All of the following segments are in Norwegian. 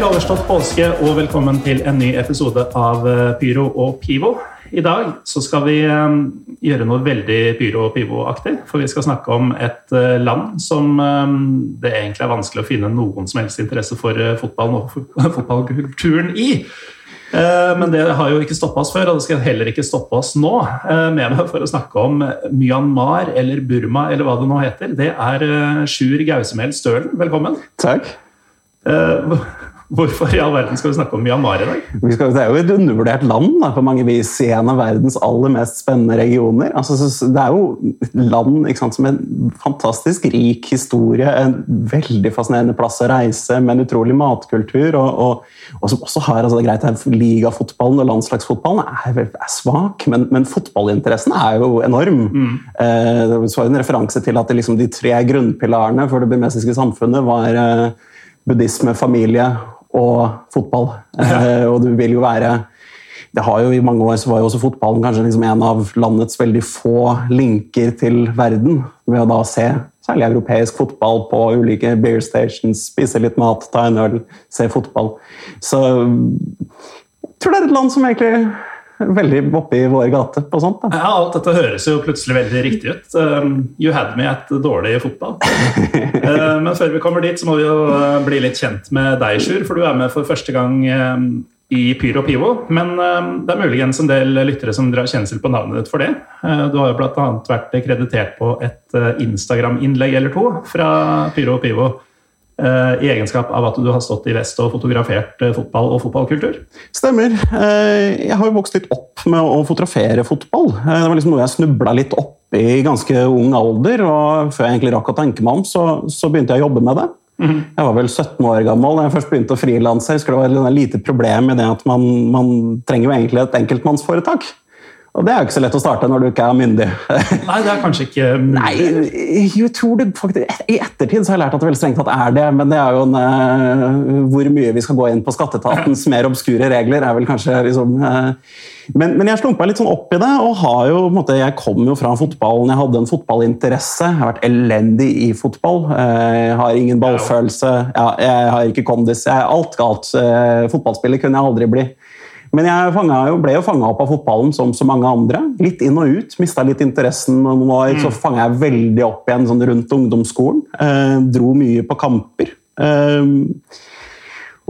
Vel overstått påske og velkommen til en ny episode av eh, Pyro og Pivo. I dag så skal vi eh, gjøre noe veldig Pyro og Pivo-aktig. For vi skal snakke om et eh, land som det egentlig er vanskelig å finne noen som helst interesse for fotballen og fotballkulturen i. Men det har jo ikke stoppa oss før, og det skal heller ikke stoppe oss nå. Med meg for å snakke om Myanmar eller Burma eller hva det nå heter, det er Sjur Gausemel Stølen. Velkommen. Takk. Hvorfor i all verden skal vi snakke om Myanmar i dag? Skal, det er jo et undervurdert land da, på mange vis i en av verdens aller mest spennende regioner. Altså, det er jo et land sant, som en fantastisk rik historie, en veldig fascinerende plass å reise, med en utrolig matkultur, og, og, og som også har altså, det er greit at Ligafotballen og landslagsfotballen er, er svak, men, men, fotballinteressen er jo enorm. Mm. Eh, det var en referanse til at det, liksom, de tre grunnpilarene for det burmesiske samfunnet var eh, buddhisme, familie og fotball. Ja. Eh, og du vil jo være det har jo I mange år så var jo også fotballen kanskje liksom en av landets veldig få linker til verden. Ved å da se særlig europeisk fotball på ulike beer stations, spise litt mat, ta en øl, se fotball. Så jeg tror det er et land som egentlig veldig oppe i vår gate på sånt. Da. Ja, alt dette høres jo plutselig veldig riktig ut. Um, you had me at dårlig fotball. Uh, men før vi kommer dit, så må vi jo uh, bli litt kjent med deg, Sjur. For du er med for første gang um, i Pyro Pivo. Men um, det er muligens en del lyttere som drar kjensel på navnet ditt for det. Uh, du har jo bl.a. vært kreditert på et Instagram-innlegg eller to fra Pyro Pivo. Eh, i egenskap av at du har stått i vest og fotografert eh, fotball og fotballkultur? Stemmer. Eh, jeg har jo vokst litt opp med å fotografere fotball. Det var liksom noe jeg snubla litt opp i i ganske ung alder. og Før jeg egentlig rakk å tenke meg om, så, så begynte jeg å jobbe med det. Mm -hmm. Jeg var vel 17 år gammel da jeg først begynte å frilanse. Det var et lite problem i det at man, man trenger jo egentlig et enkeltmannsforetak. Og det er jo ikke så lett å starte når du ikke er myndig. Nei, det er kanskje ikke Nei, jeg tror det faktisk, I ettertid så har jeg lært at det veldig strengt tatt er det, men det er jo en, uh, hvor mye vi skal gå inn på skatteetatens mer obskure regler, er vel kanskje liksom uh, men, men, jeg slumpa litt sånn opp i det, og har jo, måte, jeg kom jo fra fotballen. Jeg hadde en fotballinteresse. Jeg har vært elendig i fotball. Eh, jeg har ingen ballfølelse. Ja, jeg har ikke kondis. Jeg er alt galt. Fotballspiller kunne jeg aldri bli. Men jeg fanget, ble jo fanga opp av fotballen som så mange andre. Litt inn og ut. Mista litt interessen. og Noen år så mm. fanga jeg veldig opp igjen sånn rundt ungdomsskolen. Eh, dro mye på kamper. Eh,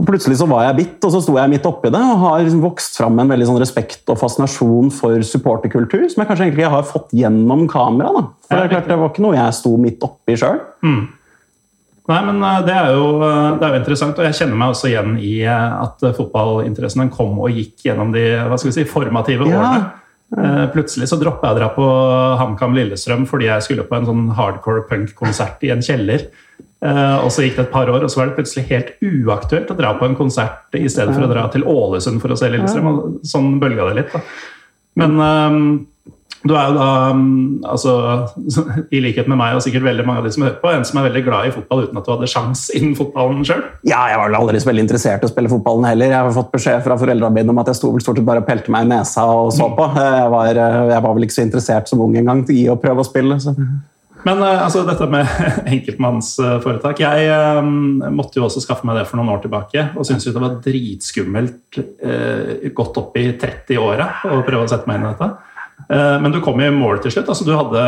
og Plutselig så var jeg bitt, og så sto jeg midt oppi det og har liksom vokst fram en veldig sånn respekt og fascinasjon for supporterkultur, som jeg kanskje egentlig har fått gjennom kamera. Da. For det, er klart, det var ikke noe jeg sto midt oppi sjøl. Mm. Nei, men eh, det er, jo, eh, det er, jo, interessant, og jeg kjenner meg også igjen i eh, at fotballinteressen kom og gikk gjennom de hva skal vi si, formative årene. Plutselig så droppa jeg å dra på HamKam Lillestrøm fordi jeg skulle på en sånn hardcore punk-konsert i en kjeller. Og så gikk det et par år, og så var det plutselig helt uaktuelt å dra på en konsert i stedet for å dra til Ålesund for å se Lillestrøm. og Sånn bølga det litt. da. Men du er jo da, mm, altså, i likhet med meg og sikkert veldig mange av de som hører på, en som er veldig glad i fotball uten at du hadde sjans innen fotballen sjøl? Ja, jeg var aldri så veldig interessert i å spille fotballen heller. Jeg har fått beskjed fra foreldrene mine om at jeg sto vel stort sett bare pelte meg i nesa og så på. Jeg var, jeg var vel ikke så interessert som ung engang i å prøve å spille. Så. Men eh, altså, dette med enkeltmannsforetak Jeg um, måtte jo også skaffe meg det for noen år tilbake. Og syntes jo det var dritskummelt uh, godt opp i 30-åra å prøve å sette meg inn i dette. Eh, men du kom i mål til slutt. Altså, du, hadde,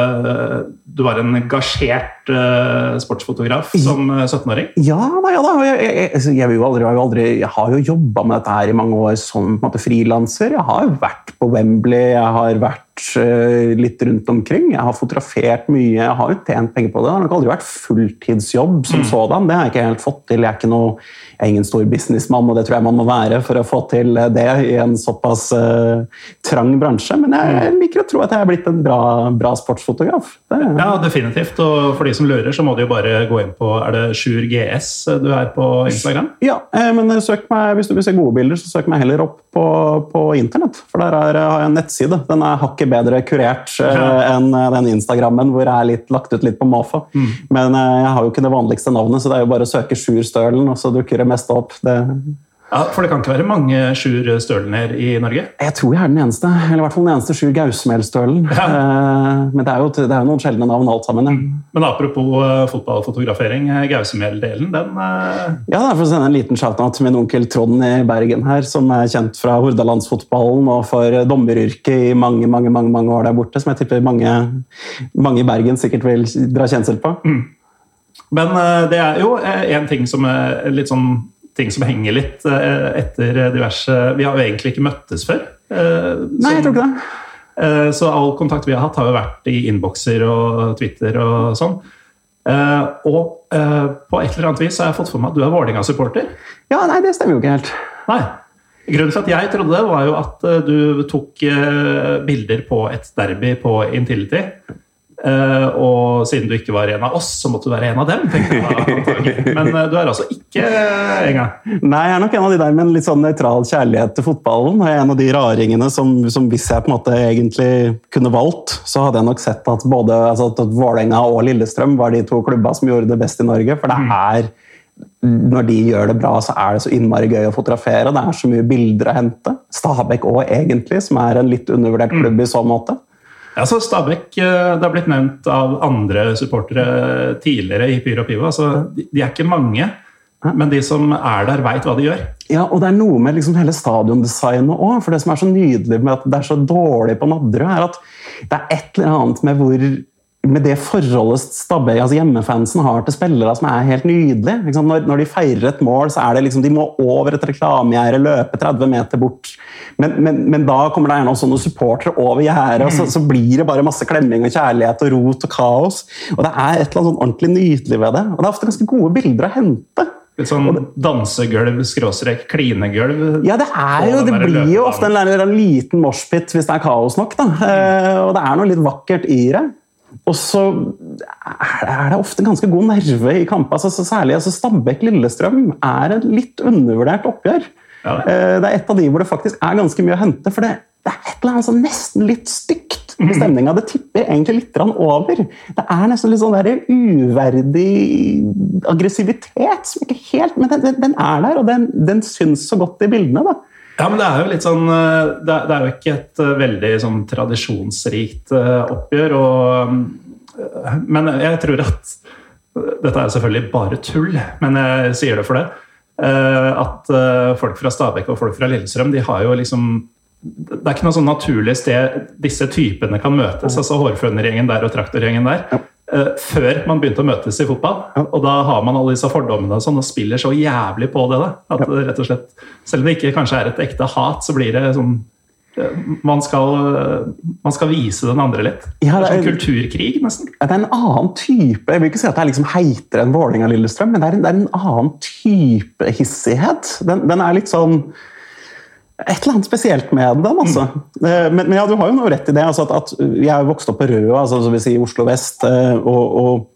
du, var en gasjert uh, sportsfotograf som 17-åring? Eh, ja da, ja da. Jeg, jeg, jeg, jeg jo aldri, aldri, har jo jobba med dette her i mange år som frilanser. Jeg har vært på Wembley, jeg har vært uh, litt rundt omkring. Jeg har fotografert mye, jeg har jo tjent penger på det. Det har nok aldri vært fulltidsjobb som mm. sådan. Det har jeg ikke helt fått til. Jeg er ikke noe jeg er ingen stor businessmann, og det tror jeg man må være for å få til det i en såpass uh, trang bransje. Men jeg liker å tro at jeg er blitt en bra, bra sportsfotograf. Det, ja, definitivt. Og for de som lurer, så må de jo bare gå inn på Er det Sjur GS du er på Instagram? Ja, eh, men søk meg, hvis du vil se gode bilder, så søk meg heller opp på, på internett. For der er, har jeg en nettside. Den er hakket bedre kurert uh, enn den Instagrammen hvor jeg er litt, lagt ut litt på måfå. Mm. Men uh, jeg har jo ikke det vanligste navnet, så det er jo bare å søke Sjur Stølen, og så dukker det meste opp. Det Ja, For det kan ikke være mange Sjur Stølener i Norge? Jeg tror jeg er den eneste. Eller i hvert fall den eneste Sjur gausmelstølen. Ja. Eh, men det er, jo, det er jo noen sjeldne navn alt sammen. Ja. Men apropos uh, fotballfotografering, eh, Gausmel-delen, den. Ja, det er for å sende en liten shout-out til min onkel Trond i Bergen her, som er kjent fra Hordalandsfotballen og for dommeryrket i mange mange, mange, mange år der borte, som jeg tipper mange, mange i Bergen sikkert vil dra kjensel på. Mm. Men det er jo en ting som er litt sånn ting som henger litt eh, etter diverse Vi har jo egentlig ikke møttes før. Eh, Nei, jeg tror ikke det. Eh, så all kontakt vi har hatt, har jo vært i innbokser og Twitter og sånn. Og på et eller annet vis har jeg fått for meg at du er Vålerenga-supporter. Ja, nei, det stemmer jo ikke helt. Nei. Grunnen til at jeg trodde det, var jo at du tok bilder på et derby på Intility. Uh, og siden du ikke var en av oss, så måtte du være en av dem. Jeg, Men uh, du er altså ikke en gang. Nei, jeg er nok en av de der med en litt sånn nøytral kjærlighet til fotballen. Og jeg er en av de raringene som, som, hvis jeg på en måte egentlig kunne valgt, så hadde jeg nok sett at både altså, at Vålerenga og Lillestrøm var de to klubba som gjorde det best i Norge. For det mm. er når de gjør det bra, så er det så innmari gøy å fotografere. Det er så mye bilder å hente. Stabæk òg, egentlig, som er en litt undervurdert mm. klubb i så måte. Ja, så Stabæk eh, det har blitt nevnt av andre supportere tidligere i Pyro Pivo. Altså, de er ikke mange, men de som er der, veit hva de gjør. Ja, og det er noe med liksom hele stadiondesignet òg. For det som er så nydelig med at det er så dårlig på Nadderud, er at det er et eller annet med hvor med det forholdet Stabæk, altså hjemmefansen har til spillere som er helt nydelig. Når, når, de feirer et mål, så er det liksom, de må over et reklamegjerde, løpe 30 meter bort. Men, men, men, da kommer det gjerne også noen supportere over gjerdet, og så, så, blir det bare masse klemming og kjærlighet og rot og kaos. Og det er et eller annet sånn ordentlig nydelig ved det. Og det er ofte ganske gode bilder å hente. Litt sånn dansegulv, skråstrek, klinegulv? Ja, det er jo, det blir jo ofte en, en liten moshpit hvis det er kaos nok. da. Eh, og det er noe litt vakkert i det. Og så er det ofte ganske god nerve i kamper. Altså, særlig altså, Stabæk-Lillestrøm er et litt undervurdert oppgjør. Ja. Eh, det er et av de hvor det faktisk er ganske mye å hente. For det, det er et eller annet sånn nesten litt stygt i mhm. stemninga. Det tipper egentlig litt over. Det er nesten litt sånn der uverdig aggressivitet som ikke helt Men den, den er der, og den, den syns så godt i bildene. da. Ja, men det er jo litt sånn eh, Det er, det er jo ikke et eh, veldig sånn tradisjonsrikt oppgjør. Og, men jeg tror at Dette er selvfølgelig bare tull, men jeg sier det for det. At folk fra Stabekk og folk fra Lillestrøm de har jo liksom det er ikke noe sånn naturlig sted disse typene kan møtes. altså Hårfønergjengen der og traktorgjengen der. Uh, før man begynte å møtes i fotball. Ja. Og da har man alle disse fordommene og, sånn, og spiller så jævlig på det. Da, at ja. rett og slett, Selv om det ikke kanskje er et ekte hat, så blir det sånn man skal, man skal, vise den andre litt. Ja, det er en kulturkrig, nesten. det er en annen type Jeg vil ikke si at det er liksom heitere enn Vålerenga-Lillestrøm, men det er, en, det er, en, annen type hissighet. Den, den er litt sånn et eller annet spesielt med den. altså. Mm. Men, men, ja, du har jo noe rett i det. Altså at, at, Jeg er vokst opp på Røa, altså, si Oslo vest. Eh, og, og,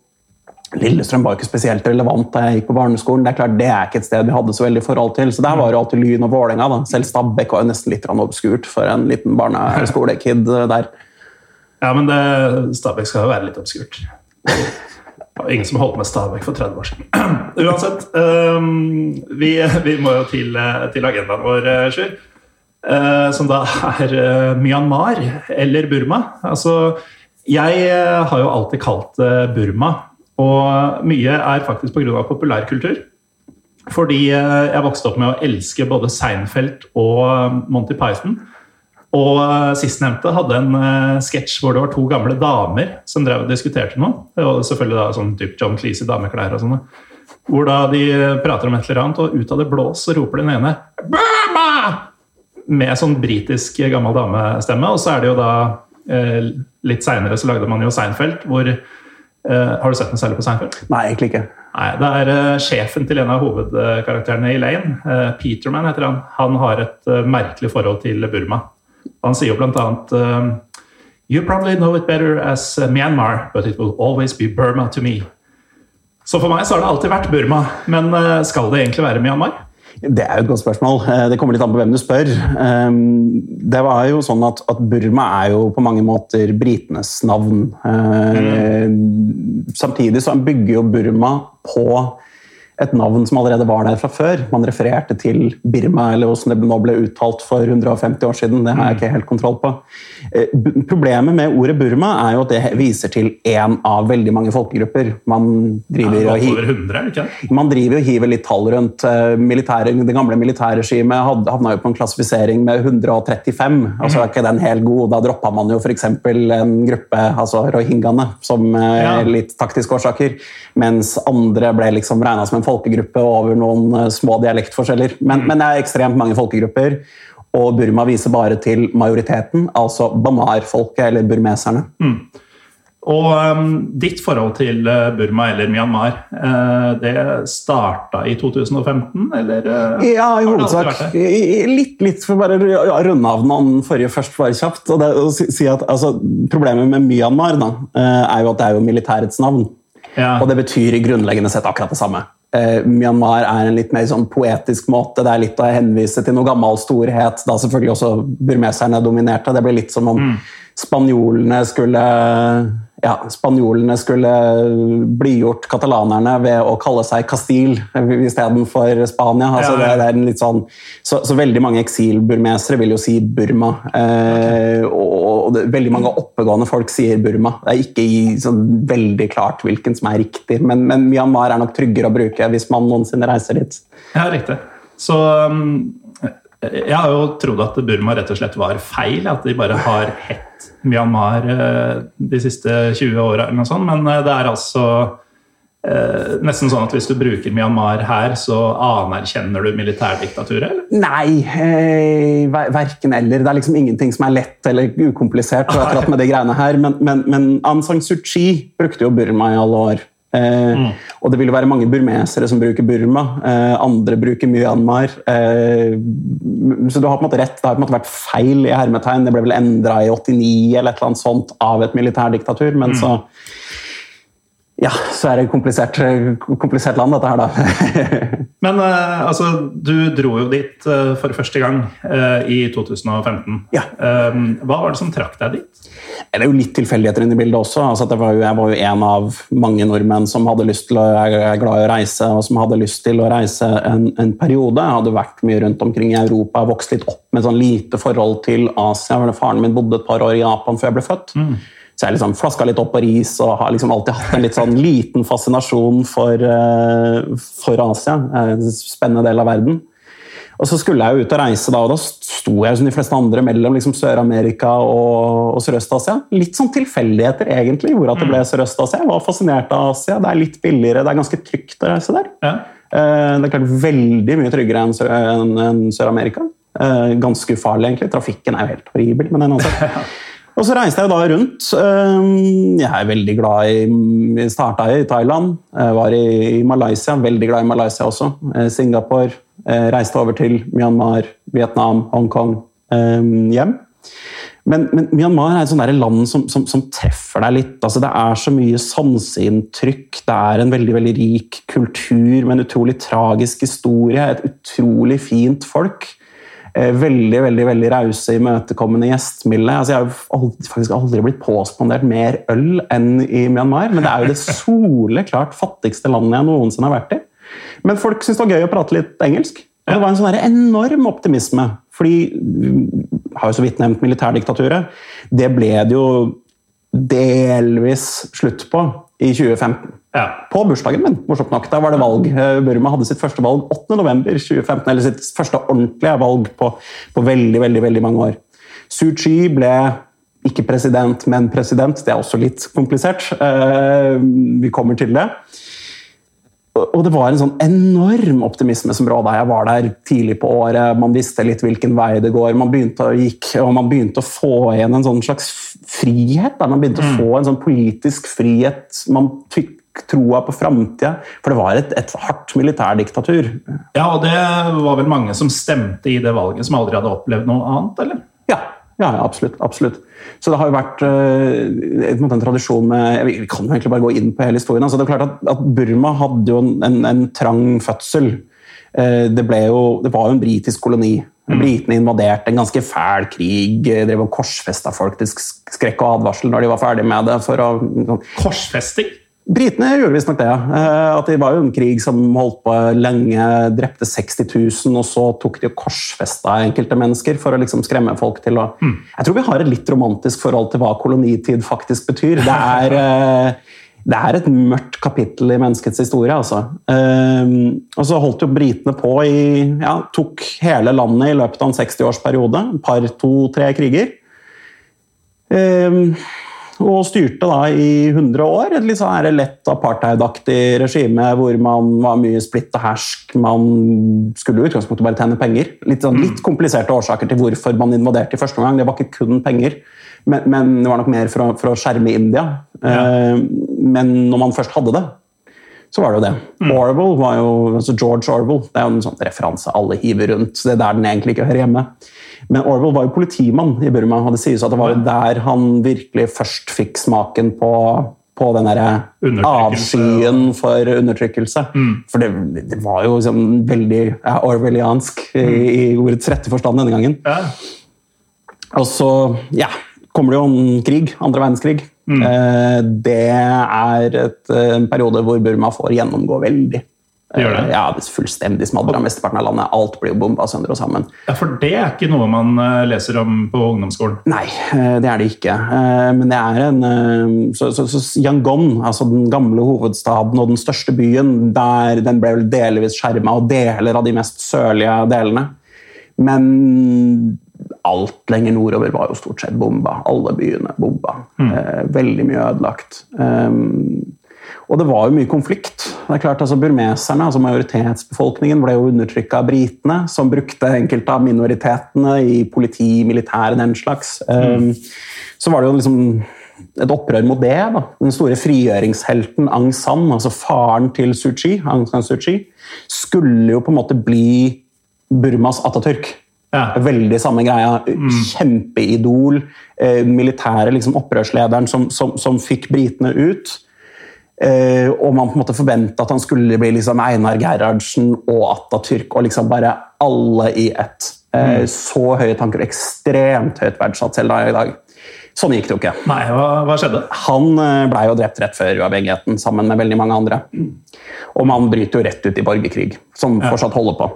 Lillestrøm var ikke spesielt relevant da jeg gikk på barneskolen. Det er klart, det er ikke et sted vi hadde så veldig forhold til. Så der var jo alltid Lyn og Vålerenga. Selv Stabæk var jo nesten litt obskurt for en liten barneskolekid der. Ja, men det, Stabæk skal jo være litt obskurt. Ingen som holdt med Stabæk for 30 år siden. Uansett, um, vi, vi, må jo til, til agendaen vår, Sjur. Uh, som da er uh, Myanmar, eller Burma. Altså, jeg har jo alltid kalt det Burma. Og mye er faktisk pga. populærkultur. Fordi jeg vokste opp med å elske både Seinfeld og Monty Python. Og sistnevnte hadde en sketsj hvor det var to gamle damer som drev og diskuterte noe. Det var selvfølgelig da sånn typ John Cleese i dameklær og sånne. Hvor da de prater om et eller annet, og ut av det blå så roper den ene 'Burma!' med sånn britisk gammel damestemme. Og så er det jo da eh, Litt seinere så lagde man jo Seinfeld, hvor eh, Har du sett den særlig på Seinfeld? Nei, egentlig ikke. Nei, Det er eh, sjefen til en av hovedkarakterene i Lane, eh, Peterman heter han. Han har et eh, merkelig forhold til Burma. Han sier jo blant annet eh, You probably know it better as Myanmar, but it will always be Burma to me. Så for meg så har det alltid vært Burma, men skal det egentlig være Myanmar? Det er jo et godt spørsmål. Eh, det kommer litt an på hvem du spør. Ehm, det var jo sånn at, at Burma er jo på mange måter britenes navn. Mm. Samtidig så bygger jo Burma på et navn som allerede var der fra før. Man refererte til Birma, eller hvordan det nå ble uttalt for 150 år siden. Det har jeg ikke helt kontroll på. Eh, Problemet med ordet Burma er jo at det viser til én av veldig mange folkegrupper. Man driver, Ja, og, hi over 100, er det ikke det? man driver og hiver litt tall rundt. Eh, Militære, det gamle militærregimet havna jo på en klassifisering med 135. altså er ikke den helt god. Da droppa man jo f.eks. en gruppe, altså rohingyaene, som eh, Ja. litt taktiske årsaker. Mens andre ble liksom regna som en folkegruppe over noen eh, små dialektforskjeller. Men, men det er ekstremt mange folkegrupper. Og Burma viser bare til majoriteten, altså bamar-folket, eller burmeserne. Og um, ditt forhold til eh, Burma eller Myanmar, uh, det starta i 2015, eller? Uh, Ja, i hovedsak. Litt, litt for bare å runde av den forrige først bare kjapt. Og det, å si, at, altså, problemet med Myanmar da, er jo at det er jo militærets navn. Ja. Og det betyr i grunnleggende sett akkurat det samme. Eh, Myanmar er en litt mer sånn poetisk måte. Det er litt å henvise til noe gammel storhet. Da selvfølgelig også burmeserne dominerte. Det blir litt som om spanjolene skulle ja, spanjolene skulle blidgjort katalanerne ved å kalle seg Castile istedenfor Spania. Altså, Ja, ja. det, er en litt sånn, så, så veldig mange eksilburmesere vil jo si Burma. Eh, og, og det, veldig mange oppegående folk sier Burma. Det er ikke i, sånn, veldig klart hvilken som er riktig, men, men Myanmar er nok tryggere å bruke hvis man noensinne reiser dit. Ja, riktig. Så um, jeg har jo trodd at Burma rett og slett var feil, at de bare har hett Myanmar eh, de siste 20 åra, eller noe sånt, men eh, det er altså eh, nesten sånn at hvis du bruker Myanmar her, så anerkjenner du militærdiktaturet? Nei, eh, ver- verken eller. Det er liksom ingenting som er lett eller ukomplisert akkurat med de greiene her, men, men, men Aung San Suu Kyi brukte jo Burma i alle år. Eh, Og det vil jo være mange burmesere som bruker Burma. Eh, andre bruker Myanmar. Eh, så du har på en måte rett. Det har på en måte vært feil i hermetegn. Det ble vel endra i 89 eller et eller annet sånt av et militærdiktatur, men så ja, så er det komplisert, komplisert land, dette her, da. Men eh, altså, du dro jo dit eh, for første gang eh, i 2015. Ja. Eh, hva var det som trakk deg dit? Det er jo litt tilfeldigheter inne i bildet også. Altså det var jo, jeg var jo en av mange nordmenn som hadde lyst til å, er glad i å reise, og som hadde lyst til å reise en, en periode. Jeg hadde vært mye rundt omkring i Europa, vokst litt opp med sånn lite forhold til Asia. Faren min bodde et par år i Japan før jeg ble født. Så jeg liksom flaska litt opp på ris og har liksom alltid hatt en litt sånn liten fascinasjon for, eh, for Asia. En spennende del av verden. Og så skulle jeg jo ut og reise, da, og da sto jeg som de fleste andre mellom liksom Sør-Amerika og, og Sørøst-Asia. Litt sånn tilfeldigheter, egentlig, gjorde at det ble Sørøst-Asia. Jeg var fascinert av Asia. Det er litt billigere, det er ganske trygt å reise der. Ja. Eh, Det er klart veldig mye tryggere enn Sør- enn- enn Sør-Amerika. Eh, Ganske ufarlig, egentlig. Trafikken er jo helt horribel. men annet. Og så reiste jeg da rundt. Eh, Jeg er veldig glad i Starta i Thailand, jeg var i Malaysia, veldig glad i Malaysia også. Eh, Singapore. Jeg Reiste over til Myanmar, Vietnam, Hongkong, eh, hjem. Men, men Myanmar er et sånt land som, som, som treffer deg litt. Altså, det er så mye sanseinntrykk. Det er en veldig veldig rik kultur med en utrolig tragisk historie. Et utrolig fint folk. Eh, Veldig veldig, veldig rause, imøtekommende, gjestmilde. Altså, jeg har jo faktisk aldri blitt påspandert mer øl enn i Myanmar. Men det er jo det soleklart fattigste landet jeg noensinne har vært i. Men folk syntes det var gøy å prate litt engelsk. Og det var en sånn enorm optimisme. Fordi jeg har jo så vidt nevnt militærdiktaturet. Det ble det jo delvis slutt på i 2015. Ja. På bursdagen min, morsomt nok. Da var det valg. Eh, Burma hadde sitt første valg 8.11.2015, eller sitt første ordentlige valg på, på veldig, veldig, veldig mange år. Suu Kyi ble ikke president, men president. Det er også litt komplisert. Eh, Vi kommer til det. Og det var en sånn enorm optimisme som råda. Jeg var der tidlig på året, man visste litt hvilken vei det går. Man begynte å, gikk, og man begynte å få igjen en sånn slags frihet. Man begynte å få en sånn politisk frihet. Man fikk troa på framtida. For det var et, et hardt militærdiktatur. ja, og det var vel mange som stemte i det valget, som aldri hadde opplevd noe annet, eller? Ja, ja, absolutt, absolutt. Så det har jo vært en, en, en tradisjon med Vi kan jo egentlig bare gå inn på hele historien. Altså, det er klart at, at Burma hadde jo en, en trang fødsel. Eh, det, ble jo, det var jo en britisk koloni. Britene invaderte en ganske fæl krig. eh, Drev og korsfesta folk til skrekk og advarsel når de var ferdig med det. for å... Sånn. Korsfesting? Britene gjorde visstnok det. Eh, at det var jo en krig som holdt på lenge, drepte 60 000, og så tok de og korsfesta enkelte mennesker for å liksom skremme folk til å mm. Jeg tror vi har et litt romantisk forhold til hva kolonitid faktisk betyr. Det er, eh, det er et mørkt kapittel i menneskets historie, altså. Eh, og så holdt jo britene på i ja, Tok hele landet i løpet av en 60-årsperiode. Et par, to, tre kriger. Og styrte da i 100 år. Et litt sånn lett apartheidaktig regime hvor man var mye splitt og hersk. Man skulle i utgangspunktet bare tjene penger. Litt, sånn, litt kompliserte årsaker til hvorfor man invaderte i første omgang. Det var ikke kun penger, men, men det var nok mer for å, for å skjerme India. Ja. Eh, men når man først hadde det, så var det jo det. Mm. Orwell var jo, altså George Orwell det er jo en sånn referanse alle hiver rundt. så Det er der den egentlig ikke hører hjemme. Men Orwell var jo politimann i Burma, og det sies at det var jo der han virkelig først fikk smaken på, på den avskyen for undertrykkelse. Mm. For det, det, var jo liksom veldig ja, orwelliansk i, mm. i, ordets rette forstand denne gangen. Ja. Og så ja, kommer det jo en krig, andre verdenskrig. Mm. Eh, det er et, en periode hvor Burma får gjennomgå veldig det gjør det? Ja, det er fullstendig smadra mesteparten av landet. Alt blir jo bomba sønder og sammen. Ja, For det er ikke noe man eh, leser om på ungdomsskolen? Nei, eh, det er det ikke. Eh, men det er en Så, så, så Yangon, altså den gamle hovedstaden og den største byen, der, den ble vel delvis skjerma, og deler av de mest sørlige delene. Men alt lenger nordover var jo stort sett bomba. Alle byene bomba. Mm. Veldig mye ødelagt. Og det var jo mye konflikt. Det er klart, altså Burmeserne, altså majoritetsbefolkningen, ble jo undertrykka av britene, som brukte enkelte av minoritetene i politi, militær, den slags. Mm. Så var det jo liksom et opprør mot det. da. Den store frigjøringshelten Aung San, altså faren til Suu Kyi, Aung San Suu Kyi, skulle jo på en måte bli Burmas Atatürk. Ja. Veldig samme greia. Mm. Kjempeidol. Eh, militære liksom, opprørslederen som, som, som fikk britene ut. Eh, og man på en måte forventa at han skulle bli liksom Einar Gerhardsen og Atatürk og liksom bare alle i ett. Eh, mm. Så høye tanker, ekstremt høyt verdsatt selv da i dag. Sånn gikk det jo ikke. Nei, Hva, hva skjedde? Han uh, blei jo drept rett før uavhengigheten, sammen med veldig mange andre. Og man bryter jo rett ut i borgerkrig, som ja. fortsatt holder på.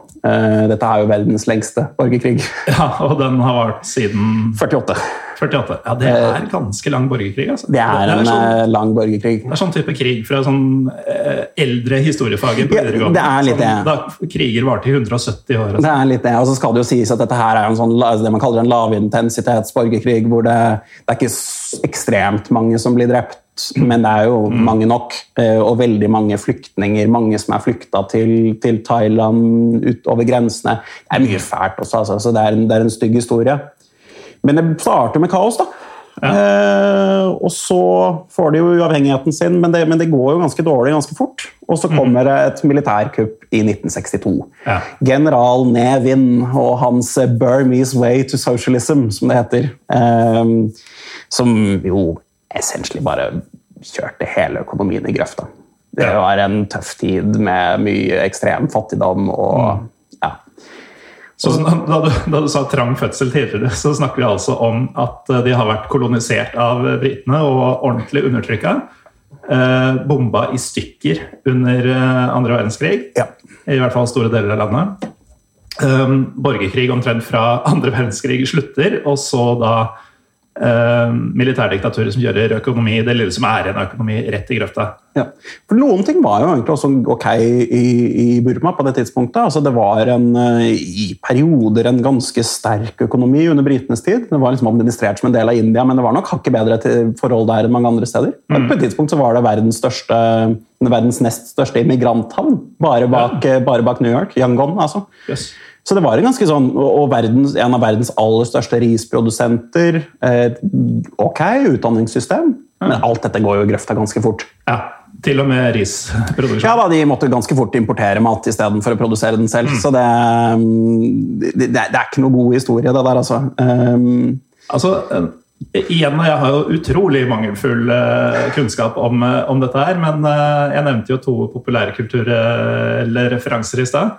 dette er jo verdens lengste borgerkrig. Ja, Og den har vart siden 48. 48. Ja, Det er eh, ganske lang borgerkrig. altså. Det er, det er en sånn, eh, lang borgerkrig. Det er sånn type krig fra sånn eh, eldre historiefaget på videregående. Ja, det er litt sånn, Da kriger varte i 170 år. Altså. Det er litt det, og så skal det jo sies at dette her er en sånn, det man kaller en lavintensitets borgerkrig, hvor det, det er ikke ekstremt mange som blir drept. Men det er jo mm. mange nok, og veldig mange flyktninger. Mange som er flykta til, til Thailand, utover grensene. Det er mye fælt også, altså. så det er, en, det er en stygg historie. Men det starter med kaos, da. Ja. Eh, og så får de jo uavhengigheten sin, men det, men det, går jo ganske dårlig ganske fort. Og så kommer det et militærkupp i 1962. Ja. General Nevin og hans Burmese Way to Socialism, som det heter. Eh, som jo essentially bare kjørte hele økonomien i grøfta. Det var en tøff tid med mye ekstrem fattigdom og mm. Så da du, da du, sa trang fødsel tidligere, så snakker vi altså om at eh, de har vært kolonisert av britene og ordentlig undertrykka. Eh, bomba i stykker under eh, andre verdenskrig, ja. i hvert fall store deler av landet. Eh, borgerkrig omtrent fra andre verdenskrig slutter, og så da uh, militærdiktaturet som gjør økonomi, det lille som er igjen av økonomi, rett i grøfta. Ja. For Noen ting var jo egentlig også ok i, i Burma på det tidspunktet. Altså, det var en, uh, i perioder en ganske sterk økonomi under britenes tid. Det var liksom administrert som en del av India, men det var nok hakket bedre forhold der enn mange andre steder. Mm. På et tidspunkt så var det verdens, største, verdens nest største immigranthavn, bare bak, ja. bare bak New York. Yangon, altså. Yes. Så det var en ganske sånn, og verdens, en av verdens aller største risprodusenter. Eh, ok, utdanningssystem, men alt dette går jo i grøfta ganske fort. Ja, Til og med risproduksjon? Ja, da, De måtte ganske fort importere mat istedenfor å produsere den selv. Mm. Så det, det, det, er ikke noe god historie, det der, altså. Um, altså Igjen, jeg har jo utrolig mangelfull kunnskap om, om, dette her, men jeg nevnte jo to populærkulturelle referanser i stad.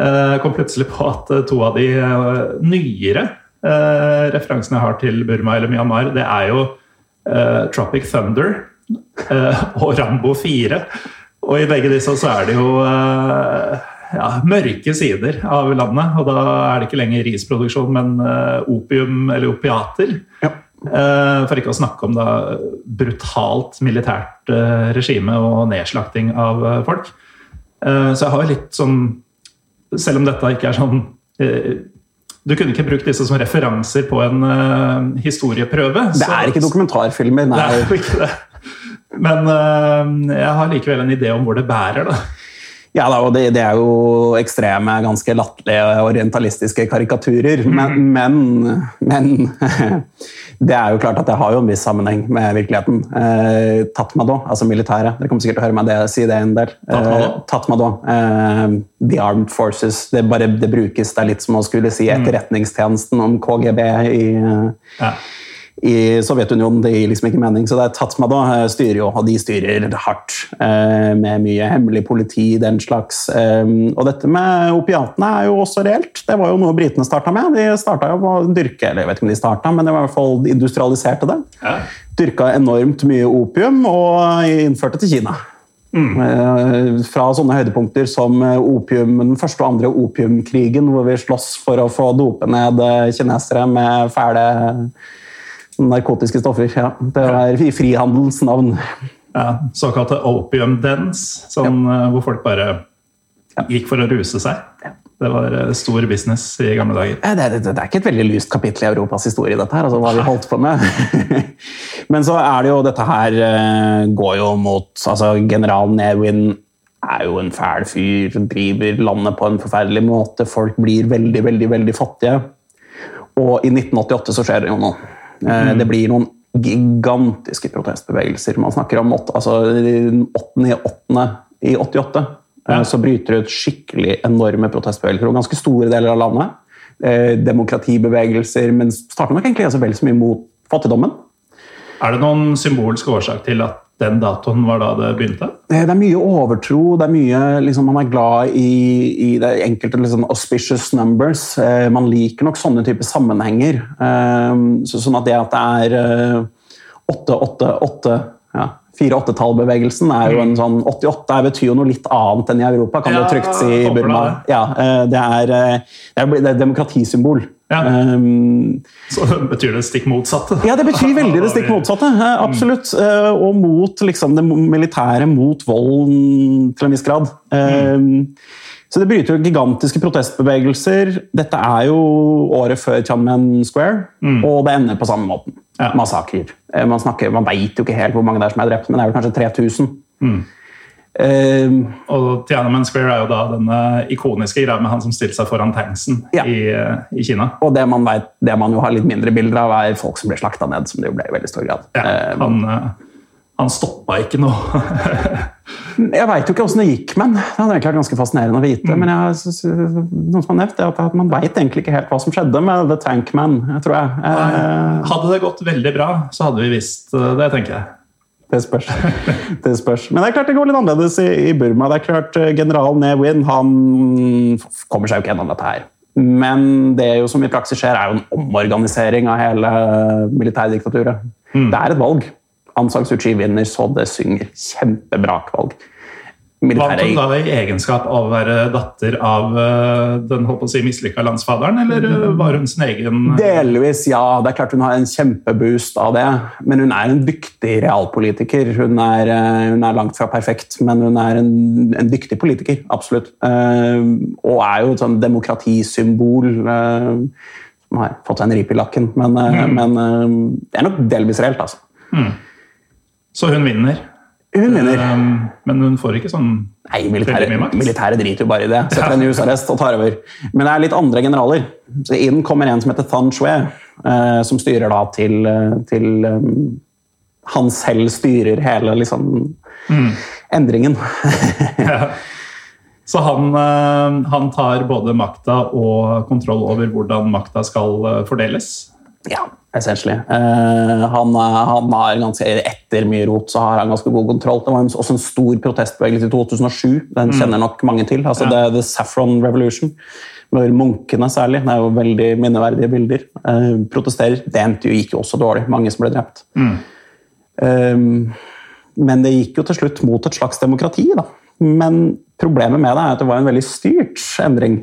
Jeg eh, kom plutselig på at eh, to av de eh, nyere referansene jeg har til Burma eller Myanmar, det er jo Tropic Thunder og Rambo 4. Og i begge disse så er det jo ja, mørke sider av landet. Og da er det ikke lenger risproduksjon, men opium eller opiater. Ja. For ikke å snakke om da brutalt militært regime og nedslakting av folk. Så jeg har litt sånn Selv om dette ikke er sånn du kunne ikke brukt disse som referanser på en uh, historieprøve. Det er ikke dokumentarfilmer, nei. Det er jo ikke det. Men uh, jeg har likevel en idé om hvor det bærer, da. Ja, da, og det, det, er jo ekstreme, ganske latterlige orientalistiske karikaturer. Men, mm. men, men, det er jo klart at det har jo en viss sammenheng med virkeligheten. Eh, Tatmado, altså militæret. Dere kommer sikkert til å høre meg det, si det en del. Eh, Tatmado eh, The Armed Forces. Det, bare, det brukes, det er litt som å skulle si mm. etterretningstjenesten om KGB i ja i Sovjetunionen. Det gir liksom ikke mening. Så det er Tatmada eh, styrer jo, og de styrer hardt. Eh, med mye hemmelig politi, den slags. Eh, og dette med opiatene er jo også reelt. Det var jo noe britene starta med. De starta jo å dyrke, eller jeg vet ikke om de starta, men det var i hvert fall industrialiserte det. Ja. Dyrka enormt mye opium og innførte til Kina. Mm. Fra sånne høydepunkter som opium, den første og andre opiumkrigen, hvor vi slåss for å få dope ned kinesere med fæle narkotiske stoffer. Ja. Det er i frihandelens navn. Ja, såkalte opium dens, sånn, ja. hvor folk bare gikk for å ruse seg. Det var eh, stor business i gamle dager. Det, det, det, er ikke et veldig lyst kapittel i Europas historie, dette her, altså hva vi holdt på med. Men så er det jo dette her eh, går jo mot altså General Newin er jo en fæl fyr, driver landet på en forferdelig måte. Folk blir veldig, veldig, veldig fattige. Og i 1988 så skjer det jo noe. Mm. Det blir noen gigantiske protestbevegelser. Man snakker om altså, 8. i 88 eh, ja. så bryter det ut skikkelig enorme protestbevegelser og ganske store deler av landet. Eh, demokratibevegelser, men starter nok egentlig altså vel så mye mot fattigdommen. Er det noen symbolsk årsak til at den datoen var da det begynte? Det er mye overtro. det er mye, liksom, Man er glad i, i det enkelte liksom, auspicious numbers. Eh, man liker nok sånne typer sammenhenger. Eh, så, sånn at det at det er 888 eh, ja, 4-8-tallbevegelsen er jo en sånn 88 betyr jo noe litt annet enn i Europa, kan ja, du trygt si i Burma. Ja, det, er, det er et demokratisymbol. Ja. Um, så betyr det stikk motsatte? Ja, det betyr veldig det stikk motsatte. Absolutt. Mm. Og mot liksom, det militære, mot volden til en viss grad. Mm. Um, så det bryter jo gigantiske protestbevegelser. Dette er jo året før Tianmen Square, mm. og det ender på samme måten. Ja. Massakrer. Eh, man, snakker, man veit jo ikke helt hvor mange det er som er drept, men det er vel kanskje 3000. Mm. Uh, og Tiananmen Square er jo da denne ikoniske greia med han som stilte seg foran tanksen ja. i, uh, i, Kina. Og det man, vet, det man jo har litt mindre bilder av, er folk som ble slakta ned. som det jo ble i veldig stor grad. Ja, uh, han, han stoppa ikke noe. jeg veit jo ikke åssen det gikk med Det hadde egentlig vært ganske fascinerende å vite. Mm. Men jeg, noen som har nevnt det, at man veit egentlig ikke helt hva som skjedde med The Tankman. tror jeg. hadde det gått veldig bra, så hadde vi visst det, tenker jeg. Det spørs. det spørs. Men det er klart det går litt annerledes i, i Burma. Det er klart eh, General Ne Win han kommer seg jo ikke gjennom dette her. Men det jo som i praksis skjer, er jo en omorganisering av hele militærdiktaturet. Mm. Det er et valg. Aung San Suu Kyi vinner så det synger. Kjempebra valg militære Vant hun da i egenskap av å være datter av uh, den håper å si mislykka landsfaderen, eller uh, var hun sin egen uh... Delvis, ja. Det er klart Hun har en kjempeboost av det. Men hun er en dyktig realpolitiker. Hun er, hun er langt fra perfekt, men hun er en, en dyktig politiker. Absolutt. og er jo et sånn demokratisymbol. som har fått seg en rip i lakken, men, mm. men det er nok delvis reelt, altså. Mm. Så hun vinner? Hun vinner. Um, men hun får ikke sånn Nei, militæret, militære driter jo bare i det. Setter en husarrest og tar over. Men det er litt andre generaler. Så Inn kommer en som heter Than Shwe, uh, som styrer da til, eh, til um, Han selv styrer hele liksom mm. endringen. ja. Så han, uh, han, tar både makta og kontroll over hvordan makta skal fordeles? Ja. Essentially. Uh, han, han, har ganske, Etter mye rot så har han ganske god kontroll. Det var også en stor protestbevegelse i 2007. Den mm. kjenner nok mange til. altså ja. the, the, Saffron Revolution. Hvor munkene særlig, det er jo veldig minneverdige bilder, uh, protesterer. Det endte jo gikk jo også dårlig. Mange som ble drept. Mm. Um, men det gikk jo til slutt mot et slags demokrati. da. Men problemet med det er at det var en veldig styrt endring.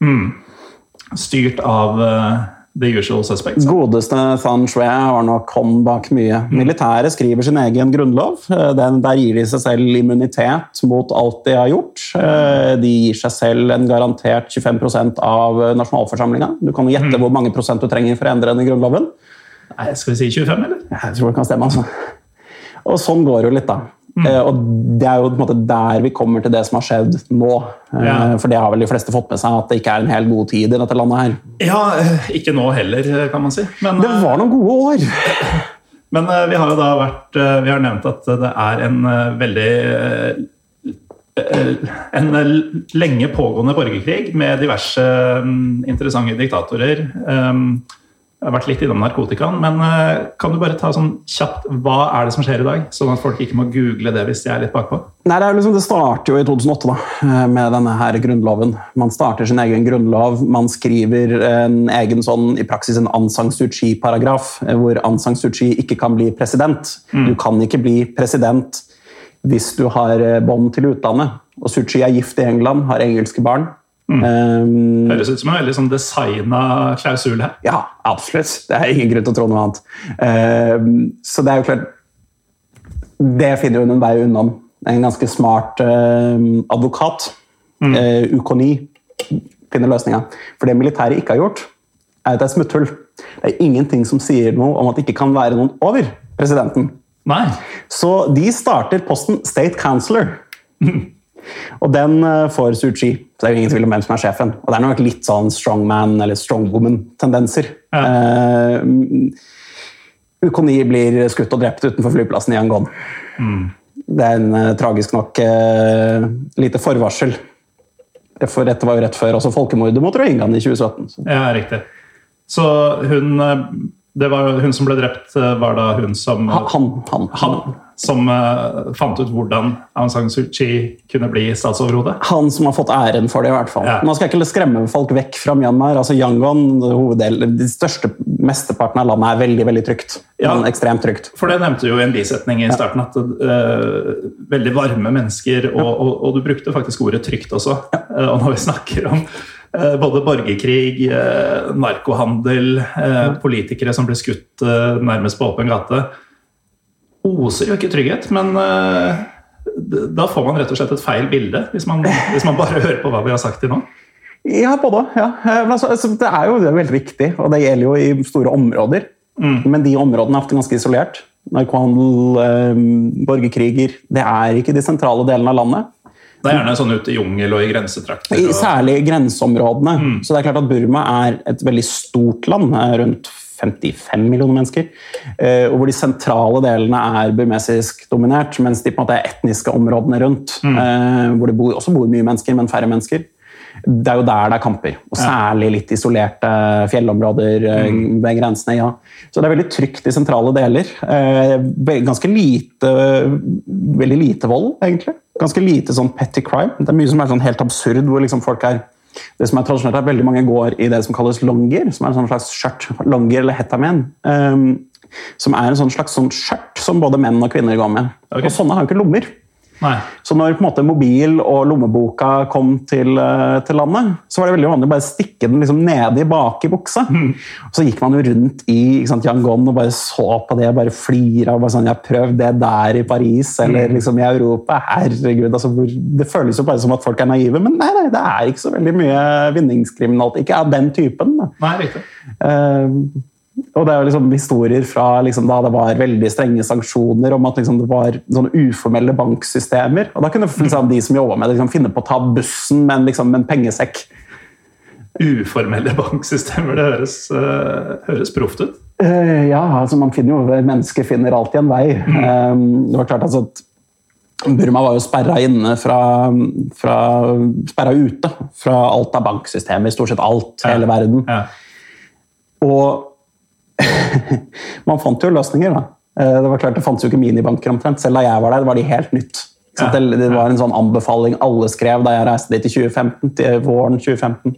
Mm. Styrt av uh, the usual suspects. Godeste Fan Shwe har nok hånd bak mye. Militæret skriver sin egen grunnlov. Den, der gir de seg selv immunitet mot alt de har gjort. De gir seg selv en garantert 25% av nasjonalforsamlinga. Du kan gjette hvor mange prosent du trenger for å endre den i grunnloven. Nei, Skal vi si 25, eller? Jeg tror det kan stemme. altså. Og sånn går det jo litt, da. Mm. Og Det er jo på en måte der vi kommer til det som har skjedd nå. Ja. For det har vel de fleste fått med seg, at det ikke er en helt god tid i dette landet her. Ja, ikke nå heller, kan man si. Men, det var noen gode år! Men vi har jo da vært Vi har nevnt at det er en veldig en lenge pågående borgerkrig med diverse interessante diktatorer. Jeg har vært litt innom narkotikaen, men eh, kan du bare ta sånn kjapt hva er det som skjer i dag? Sånn at folk ikke må google det hvis de er litt bakpå. Nei, Det, liksom, det starter jo i 2008 da, eh, med denne her grunnloven. Man starter sin egen grunnlov. Man skriver en egen sånn, i praksis en Aung San Suu Kyi-paragraf, eh, hvor Aung San Suu Kyi ikke kan bli president. Mm. Du kan ikke bli president hvis du har bånd til utlandet. Og Suu Kyi er gift i England, har engelske barn. Mm. Um, Høres ut som en veldig sånn designa klausul her. Ja, absolutt. Det er ingen grunn til å tro noe annet. Um, så det er jo klart Det finner hun en vei unna. En ganske smart uh, advokat, mm. uh, Ukoni, finner løsninga. For det militæret ikke har gjort, er at det er smutthull. Det er ingenting som sier noe om at det ikke kan være noen over presidenten. Nei. Så de starter posten State Counselor. Og den eh, får Suu Kyi. Så det er jo ingen tvil om hvem som er sjefen. Og det er nok litt sånn strongman- eller strongwoman-tendenser. Ja. Uh, Ukoni blir skutt og drept utenfor flyplassen i Yangon. Mm. Det er en uh, tragisk nok uh, lite forvarsel. For dette var jo rett før også folkemordet mot rohingyaene i 2017. Så. Ja, riktig. Så hun det var Hun som ble drept, var da hun som Han. han, han som uh, fant ut hvordan Aung San Suu Kyi kunne bli statsoverhode? Han som har fått æren for det, i hvert fall. Ja. Nå skal ikke skremme folk vekk fra Myanmar. altså Yangon, hoveddel, De største mesteparten av landet er veldig veldig trygt. Ja, ekstremt trygt. For det nevnte du jo i en bisetning i starten, at uh, veldig varme mennesker, og, ja. og, og, du brukte faktisk ordet trygt også. Ja. Uh, og når vi snakker om både borgerkrig, narkohandel, politikere som blir skutt nærmest på åpen gate oser jo ikke trygghet, men uh, da får man rett og slett et feil bilde, hvis man, hvis man bare hører på hva vi har sagt til nå. Ja, både ja. Eh, altså, altså, det er jo det er veldig viktig, og det gjelder jo i store områder. Mm. Men de områdene er ofte ganske isolert. Narkohandel, eh, borgerkriger Det er ikke de sentrale delene av landet. Det er gjerne sånn ute i jungel og i grensetrakter. Og... Særlig i grenseområdene. Mm. Så det er klart at Burma er et veldig stort land. Rundt 55 millioner mennesker. Eh, og hvor de sentrale delene er burmesisk dominert, mens de på en måte er etniske områdene rundt. Mm. Eh, hvor det bor, også bor mye mennesker, men færre mennesker. Det er jo der det er kamper. Og særlig litt isolerte fjellområder eh, mm. ved grensene. ja. Så det er veldig trygt i sentrale deler. Ganske lite Veldig lite vold, egentlig. Ganske lite sånn petty crime. Det er mye som er sånn helt absurd, hvor liksom folk er det som er tradisjonelt er at Veldig mange går i det som kalles longer, som er en sånn slags skjørt. Longer eller hetamen. Um, som er en sånn slags sånn skjørt som både menn og kvinner går med. Okay. Og Sånne har jo ikke lommer. Nei. Så når måte mobil og lommeboka kom til, eh, til, landet, så var det veldig vanlig å bare stikke den liksom nedi bak i buksa. Mm. Så gikk man jo rundt i sant, Yangon og bare så på det bare flira. Og bare sånn, 'Jeg har prøvd det der i Paris eller mm. liksom i Europa.' Herregud, altså, Det føles jo bare som at folk er naive, men nei, nei det er ikke så veldig mye vinningskriminalitet. Ikke av den typen. Da. Nei, riktig. Uh, og det er jo liksom historier fra liksom, da det var veldig strenge sanksjoner om at liksom, det var sånne uformelle banksystemer. Og da kunne liksom, de som jobba med det, liksom, finne på å ta bussen med en, liksom, en pengesekk. Uformelle banksystemer, det høres, uh, høres proft ut. Uh, ja, altså man finner jo Mennesker finner alltid en vei. Mm. Um, det var klart altså at Burma var jo sperra inne fra, fra Sperra ute fra alt av banksystemer, stort sett alt, ja. hele verden. Ja. Og man fant jo løsninger, da. Eh, det var klart det fantes jo ikke minibanker omtrent. Selv da jeg var der, var de helt nytt. Ja. Det, var en sånn anbefaling alle skrev da jeg reiste dit i 2015, til våren 2015.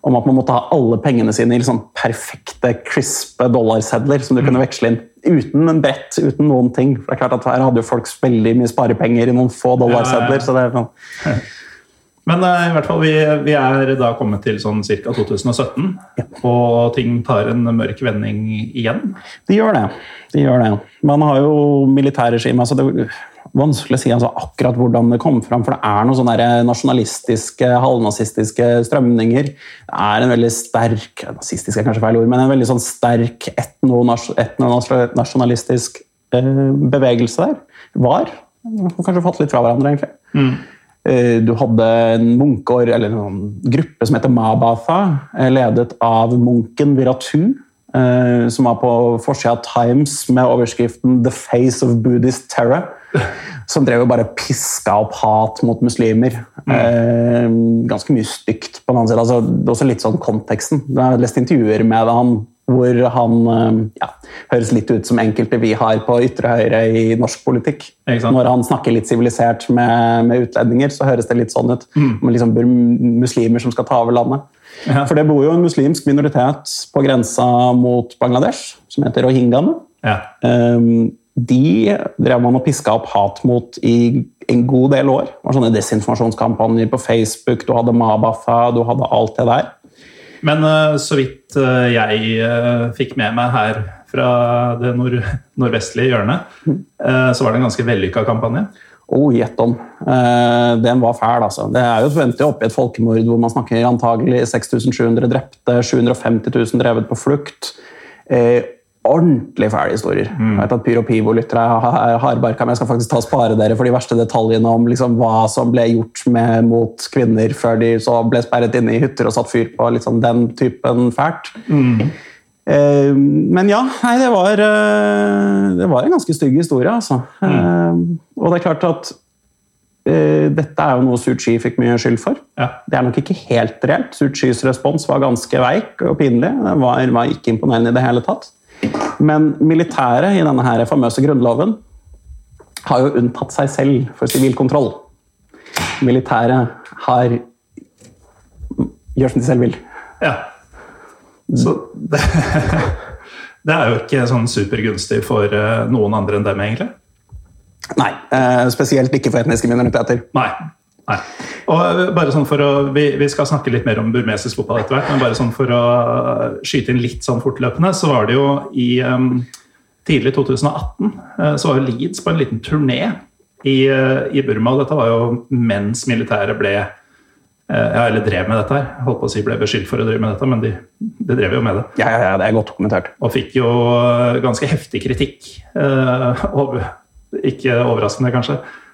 om at man måtte ha alle pengene sine i liksom perfekte, crispe dollarsedler som du kunne veksle inn. Uten en brett, uten noen ting. For det er klart at Her hadde jo folk veldig mye sparepenger i noen få dollarsedler. så det er sånn... Men uh, i hvert fall, vi, vi, er da kommet til sånn ca. 2017, ja. og ting tar en mørk vending igjen? De gjør det. De gjør det. Man har jo militærregime altså det, er vanskelig å si altså, akkurat hvordan det kom fram, for det er noen sånne nasjonalistiske, halvnazistiske strømninger. Det er en veldig sterk Nazistisk er kanskje feil ord, men en veldig sånn sterk etnonasjonalistisk eh, bevegelse der. Var. Kanskje fatte litt fra hverandre, egentlig. Mm. Eh, du hadde en munkeår, eller en gruppe som heter Mabatha, eh, ledet av munken Viratu. Som var på forsida av Times med overskriften 'The Face of Buddhist Terror' som drev og bare piska opp hat mot muslimer. Mm. Eh, ganske mye stygt. på den annen side. Altså, det er også litt sånn konteksten. Jeg har lest intervjuer med han hvor han eh, ja, høres litt ut som enkelte vi har på ytre høyre i norsk politikk. Når han snakker litt sivilisert med, med, utlendinger, så høres det litt sånn ut. Mm. Med liksom muslimer som skal ta over landet. Ja. For det bor jo en muslimsk minoritet på grensa mot Bangladesh, som heter rohingyaene. Ja. Um, de drev man og piska opp hat mot i en god del år. Det var sånne desinformasjonskampanjer på Facebook, du hadde Mabatha, du hadde alt det der. Men uh, så vidt uh, jeg uh, fikk med meg her fra det nord nordvestlige hjørnet, så var det en ganske vellykka kampanje. Oh, gjett om. den var fæl, altså. Det er jo forventet oppi et folkemord hvor man snakker antagelig 6700 drepte, 750 000 drevet på flukt ordentlig fæle historier. Mm. Jeg vet at Pyro Pivo-lyttere har hardbarka, men jeg skal faktisk ta og spare dere for de verste detaljene om liksom, hva som ble gjort med, mot kvinner før de så ble sperret inne i hytter og satt fyr på. Liksom, den typen fælt. Mm. Eh, men ja, nei, det var, eh, det var en ganske stygg historie, altså. Mm. Eh, og det er klart at eh, dette er jo noe Suchi fikk mye skyld for. Ja. Det er nok ikke helt reelt. Suchis respons var ganske veik og pinlig. Den var, var ikke imponerende i det hele tatt. Men militæret i denne her famøse grunnloven har jo unntatt seg selv for sivil kontroll. Militæret har gjør som de selv vil. Ja. Så det, det er jo ikke sånn supergunstig for eh, noen andre enn dem, egentlig? Nei, eh, spesielt ikke for etniske minoriteter. Nei. Nei. Og eh, bare sånn for å, vi, vi, skal snakke litt mer om burmesisk fotball etter hvert, men bare sånn for å skyte inn litt sånn fortløpende, så var det jo i um, tidlig 2018 uh, så var jo Leeds på en liten turné i, uh, i Burma. og Dette var jo mens militæret ble uh, ja, eller drev med dette her. Holdt på å si ble beskyldt for å drive med dette, men de, de drev jo med det. Ja, ja, ja, det er godt dokumentert. Og fikk jo ganske heftig kritikk. og ikke overraskende, kanskje Eh,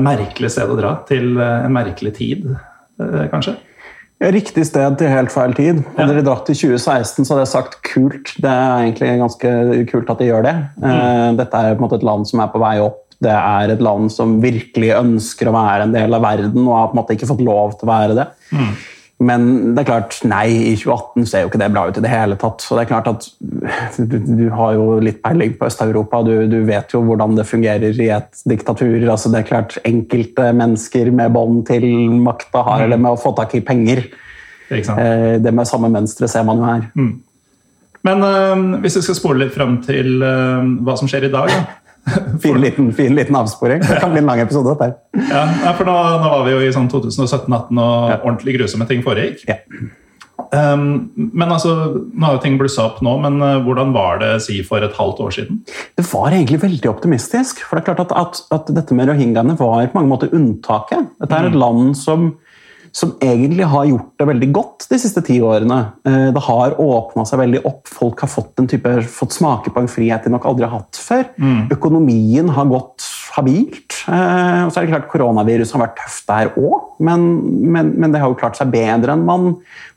merkelig sted å dra til eh, en merkelig tid, eh, kanskje? Riktig sted til helt feil tid. Hadde ja. de dratt i 2016, så hadde jeg sagt kult. Det er egentlig ganske kult at de gjør det. Mm. Dette er på en måte et land som er på vei opp. Det er et land som virkelig ønsker å være en del av verden og har på en måte ikke fått lov til å være det. Mm. Men det er klart, nei, i 2018 ser jo ikke det bra ut i det hele tatt. Så det er klart at Du, du har jo litt peiling på Øst-Europa. Du, du, vet jo hvordan det fungerer i et diktatur. altså Det er klart Enkelte mennesker med bånd til makta har mm. det med å få tak i penger. Det, det med samme mønstre ser man jo her. Mm. Men øh, hvis vi skal spole litt fram til øh, hva som skjer i dag da. fin, liten, fin liten avsporing. Det kan bli en lang episode. dette Ja, for nå, nå, var vi jo i sånn 2017-2018 og ja. ordentlig grusomme ting foregikk. Ja. Um, men altså, Nå har jo ting blussa opp nå, men uh, hvordan var det si for et halvt år siden? Det var egentlig veldig optimistisk. for det er klart at, at, at Dette med rohingyaene var på mange måter unntaket. Dette er et mm. land som som egentlig har gjort det veldig godt de siste ti årene. Eh, det har åpna seg veldig opp. Folk har fått, type, fått, smake på en frihet de nok aldri har hatt før. Mm. Økonomien har gått habilt. Eh, og så er det klart Koronaviruset har vært tøft der òg, men, men, men, det har jo klart seg bedre enn man,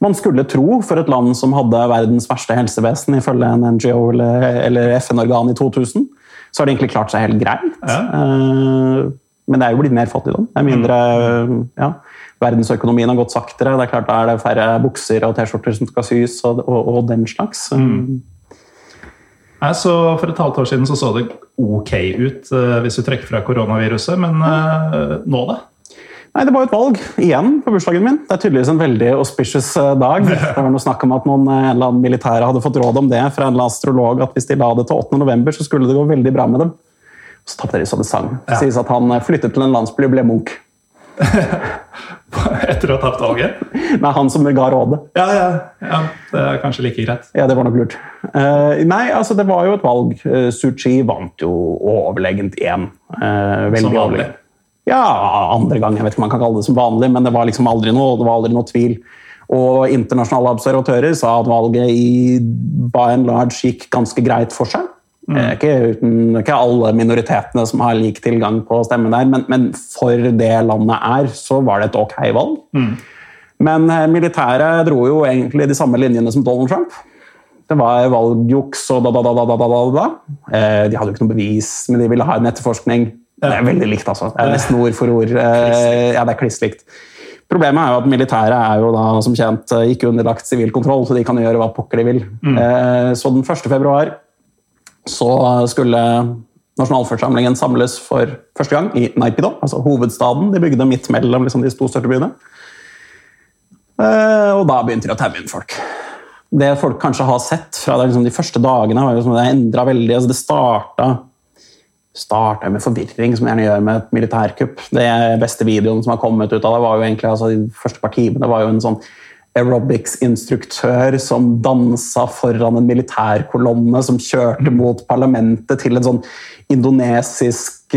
man, skulle tro for et land som hadde verdens verste helsevesen, ifølge en NGO eller, eller FN-organ i 2000. Så har det egentlig klart seg helt greit. Ja. Eh, men det er jo blitt mer fattigdom. Det er mindre mm. ja verdensøkonomien har gått saktere. Det er klart Da er det færre bukser og T-skjorter som skal sys, og, og, og den slags. Mm. Nei, så For et halvt år siden så, så det ok ut uh, hvis du trekker fra koronaviruset, men uh, nå, da? Nei, Det var jo et valg igjen på bursdagen min. Det er tydeligvis en veldig auspicious eh, dag. Det var noe snakk om at noen eh, en eller annen militære hadde fått råd om det fra en eller annen astrolog, at hvis de la det til 8. november, så skulle det gå veldig bra med dem. Så tapte de sånn det sang. Det sies at han eh, flyttet til en landsby og ble munk. Etter å ha tapt valget? Er han som ga rådet. Ja, ja, ja. Det er kanskje like greit. Ja, det var nok lurt. Uh, nei, altså det var jo et valg. Uh, Suu Kyi vant jo overlegent igjen. Uh, Som vanlig. Ja, andre gang. Jeg vet ikke om man kan kalle det som vanlig, men det var liksom aldri noe, det var aldri noe tvil. Og internasjonale observatører sa at valget i by and large gikk ganske greit for seg. Eh, Ikke, uten, ikke alle minoritetene som har lik tilgang på stemme der, men, men for det landet er, så var det et ok valg. Men eh, militæret dro jo egentlig de samme linjene som Donald Trump. Det var valgjuks og da, da, da, da, da, da, da. Eh, De hadde jo ikke noe bevis, men de ville ha en etterforskning. Det er veldig likt, altså. Det er nesten ord for ord. Ja, det er kliss likt. Problemet er jo at militæret er jo da, som kjent ikke underlagt sivil kontroll, så de kan gjøre hva pokker de vil. Mm. Så den 1. februar så skulle nasjonalforsamlingen samles for første gang i Naipido, altså hovedstaden. De bygde midt mellom liksom, de to største byene. Eh, Og da begynte de å taue inn folk. Det folk kanskje har sett fra det, liksom, de første dagene, var liksom, det endra veldig. Altså, det starta starta med forvirring, som gjerne gjør med et militærkupp. Det beste videoen som har kommet ut av det, var jo egentlig altså, de første par timene var jo en sånn aerobics-instruktør som dansa foran en militærkolonne som kjørte mot parlamentet til en sånn indonesisk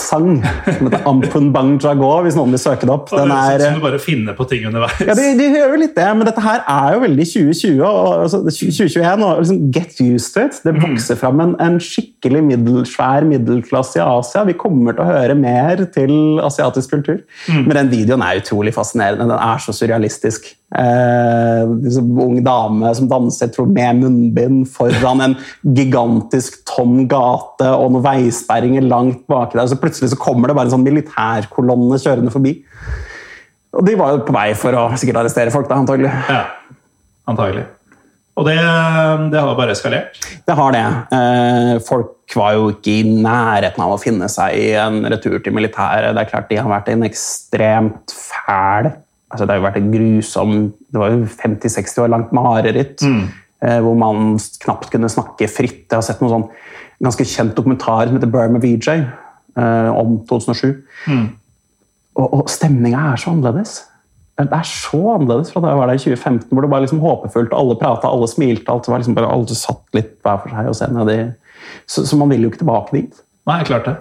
protestpopsang som heter Ampun Bang Jago, hvis noen vil søke det opp. Den er, som du bare finner på ting underveis. ja, de, de gjør jo litt det, men dette her er jo veldig 2020 og altså, 2021. og liksom Get used to it. Det vokser fram en, en skikkelig middel, svær middelklasse i Asia. Vi kommer til å høre mer til asiatisk kultur. Men den videoen er utrolig fascinerende. Den er så surrealistisk. Eh, liksom, ung dame som danser tror, med munnbind foran en gigantisk tom gate og noen veisperringer langt baki der. Så plutselig så kommer det bare en sånn militærkolonne kjørende forbi. Og de var jo på vei for å sikkert arrestere folk, da, antagelig. Ja, antagelig. Og det, det har bare eskalert. Det har det. Eh, folk var jo ikke i nærheten av å finne seg i en retur til militæret. Det er klart De har vært en ekstremt fæl altså Det har jo vært en grusom Det var jo 50-60 år langt mareritt. eh, Hvor man knapt kunne snakke fritt. Jeg har sett noen sånn ganske kjent dokumentar som heter Burma VJ eh, om 2007. Og, og stemninga er så annerledes. Det er så annerledes fra da jeg var der i 2015, hvor det var liksom håpefullt, alle prata, alle smilte. alt var liksom bare Alle satt litt hver for seg og se ned i så, så man vil jo ikke tilbake dit. Nei, klart det.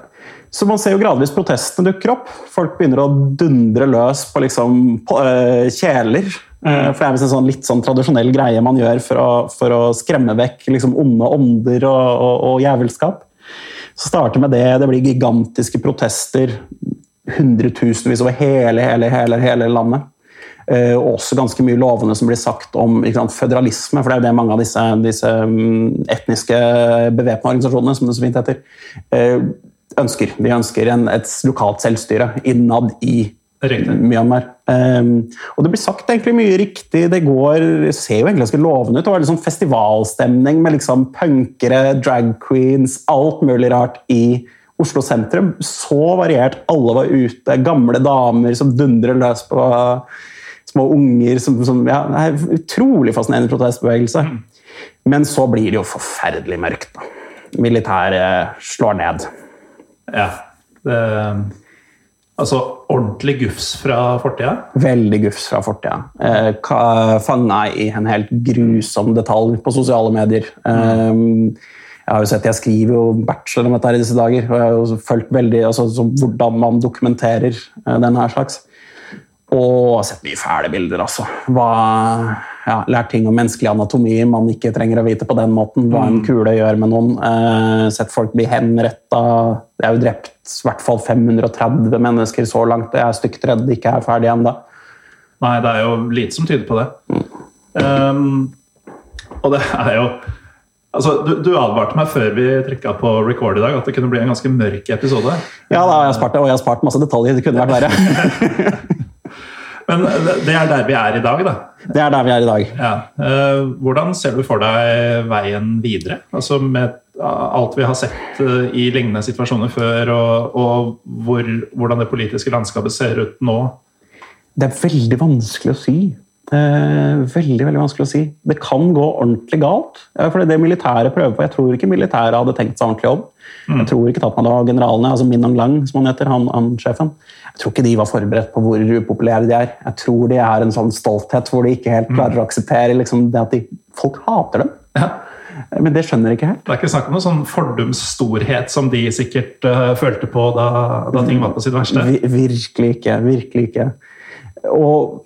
Så man ser jo gradvis protestene dukker opp. Folk begynner å dundre løs på, liksom, på øh, kjeler. Mm. For det er visst en sånn, litt sånn tradisjonell greie man gjør for å, for å skremme vekk liksom, onde ånder og, og, og jævelskap. Så starter med det. Det blir gigantiske protester. Hundretusenvis over hele, hele, hele, hele landet. Eh, og også ganske mye lovende som blir sagt om sant, føderalisme, for det er jo det mange av disse, disse mm, etniske bevæpna organisasjonene, som det så fint heter, ønsker. De ønsker en, et lokalt selvstyre innad i Riktig. Myanmar. Um, og det blir sagt egentlig mye riktig. Det går, ser jo egentlig ganske lovende ut. Det var liksom festivalstemning med liksom punkere, drag queens, alt mulig rart i Oslo sentrum. Så variert. Alle var ute. Gamle damer som dundrer løs på små unger. Som, som, ja, utrolig fascinerende protestbevegelse. Men så blir det jo forferdelig mørkt. Da. Militæret slår ned. Ja. Det, altså ordentlig gufs fra fortida. Veldig gufs fra fortida. Eh, Fanga i en helt grusom detalj på sosiale medier. Eh, jeg har jo sett, jeg skriver jo bachelor om dette her i disse dager, og jeg har jo fulgt veldig altså, så hvordan man dokumenterer eh, den her slags. Og har sett mye fæle bilder, altså. Hva, ja, lært ting om menneskelig anatomi man ikke trenger å vite på den måten. Hva en kule gjør med noen. Eh, sett folk bli henretta. Det er jo drept i hvert fall 530 mennesker så langt, og jeg er stygt redd De ikke er ferdig ennå. Nei, det er jo lite som tyder på det. Um, og det er jo Altså, du, du advarte meg før vi trykka på record i dag at det kunne bli en ganske mørk episode. Ja, da har spart det, og jeg har spart masse detaljer. Det kunne vært verre. Men det er der vi er i dag, da. Det er der vi er i dag. Ja. Eh, hvordan ser du for deg veien videre? Altså med alt vi har sett eh, i lignende situasjoner før, og, og hvor, hvordan det politiske landskapet ser ut nå? Det er veldig vanskelig å si. Eh, veldig veldig vanskelig å si. Det kan gå ordentlig galt. For det militæret prøver på, Jeg tror ikke militæret hadde tenkt seg ordentlig om. Mm. Jeg tror ikke Tatmadaw generalene, altså Min Lang, som han heter, han, han, sjefen, jeg tror ikke de var forberedt på hvor upopulære de er. Jeg tror de er en sånn stolthet hvor de ikke helt klarer å akseptere liksom, det at de, folk hater dem. Ja. Men det skjønner jeg ikke helt. Det er ikke snakk om noen sånn fordums storhet som de sikkert uh, følte på da, da, ting var på sitt verste? Virkelig ikke. Virkelig ikke. Og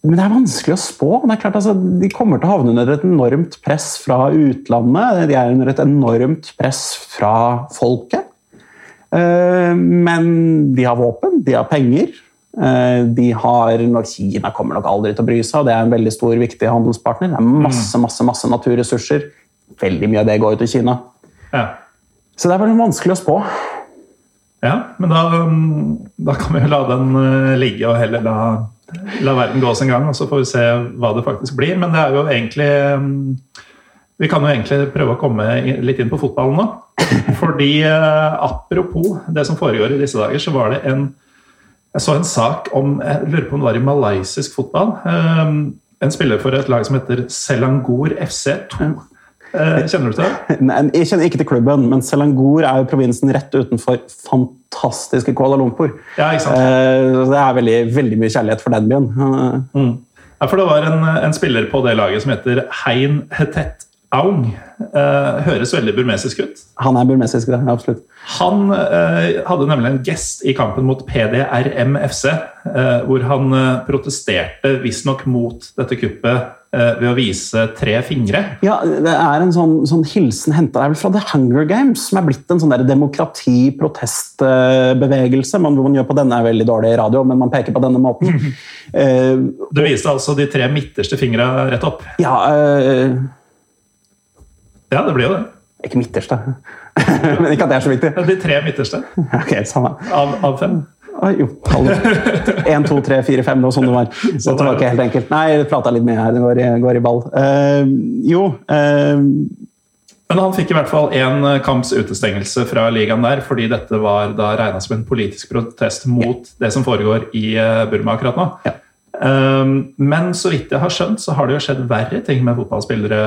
men det er vanskelig å spå. Det er klart altså, De kommer til å havne under et enormt press fra utlandet. De er under et enormt press fra folket. Eh, men de har våpen, de har penger. Eh, de har, når Kina kommer nok aldri til å bry seg, og det er en veldig stor, viktig handelspartner. Det er masse, mm. masse, masse naturressurser. Veldig mye av det går ut til Kina. Ja. Så det er veldig vanskelig å spå. Ja, men da, da kan vi jo la den eh, ligge og heller la la verden gå sin gang, og så får vi se hva det faktisk blir. Men det er jo egentlig mm, Vi kan jo egentlig prøve å komme litt inn på fotballen nå. Fordi eh, apropos det som foregår i disse dager, så var det en Jeg så en sak om Jeg lurer på om det var i malaysisk fotball. Eh, en spiller for et lag som heter Selangor FC2. Eh, kjenner du til det? Nei, jeg kjenner ikke til klubben, men Selangor er jo provinsen rett utenfor fantastiske Kuala Lumpur. Ja, ikke sant? Eh, det er veldig, veldig mye kjærlighet for den byen. Mm. Ja, for Det var en, en, spiller på det laget som heter Hein Hetet Aung. Eh, høres veldig burmesisk ut. Han er burmesisk, det. absolutt. Han eh, hadde nemlig en gest i kampen mot PDRM-FC, eh, hvor han eh, protesterte visstnok mot dette kuppet Eh, ved å vise tre fingre. Ja, Det er en sånn, sånn hilsen henta fra The Hunger Games, som er blitt en sånn demokrati-protestbevegelse. Hvor man gjør på denne er veldig dårlig radio, men man peker på denne måten. uh, du viste altså de tre midterste fingra rett opp? Ja, uh, ja, det blir jo det. Ikke midterste. men ikke at det er så viktig. De tre midterste. ok, samme. Av, av fem? Ah, jo, Én, to, tre, fire, fem. noe sånt sånn det var. Så det var ikke helt enkelt. Nei, jeg prata litt med her. Det går i, går i ball. Uh, jo uh, men han fikk i hvert fall én kamps utestengelse fra ligaen der, fordi dette var da regna som en politisk protest mot ja. det som foregår i eh, Burma akkurat nå. Ja. Men så vidt jeg har skjønt, så har det jo skjedd verre ting med fotballspillere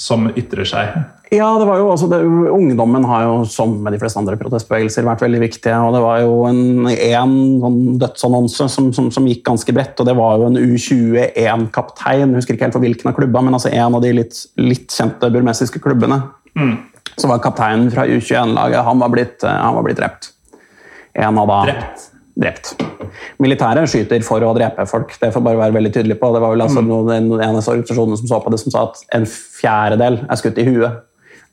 som ytrer seg? Ja, det var jo også det, Ungdommen har jo, som med de fleste andre protestbevegelser, vært veldig viktige. og Det var jo en, en sånn dødsannonse som, som, som, gikk ganske bredt, og det var jo en U21-kaptein. Husker ikke helt for hvilken av klubba, men altså en av de litt, litt kjente burmesiske klubbene. Mm. Så var kapteinen fra U21-laget han, blitt, han var blitt drept. En av da... Drept? Drept. Militæret skyter for å drepe folk. Det får bare være veldig tydelig på. Det var vel altså noen, en av organisasjonene som så på det, som sa at en fjerdedel er skutt i huet.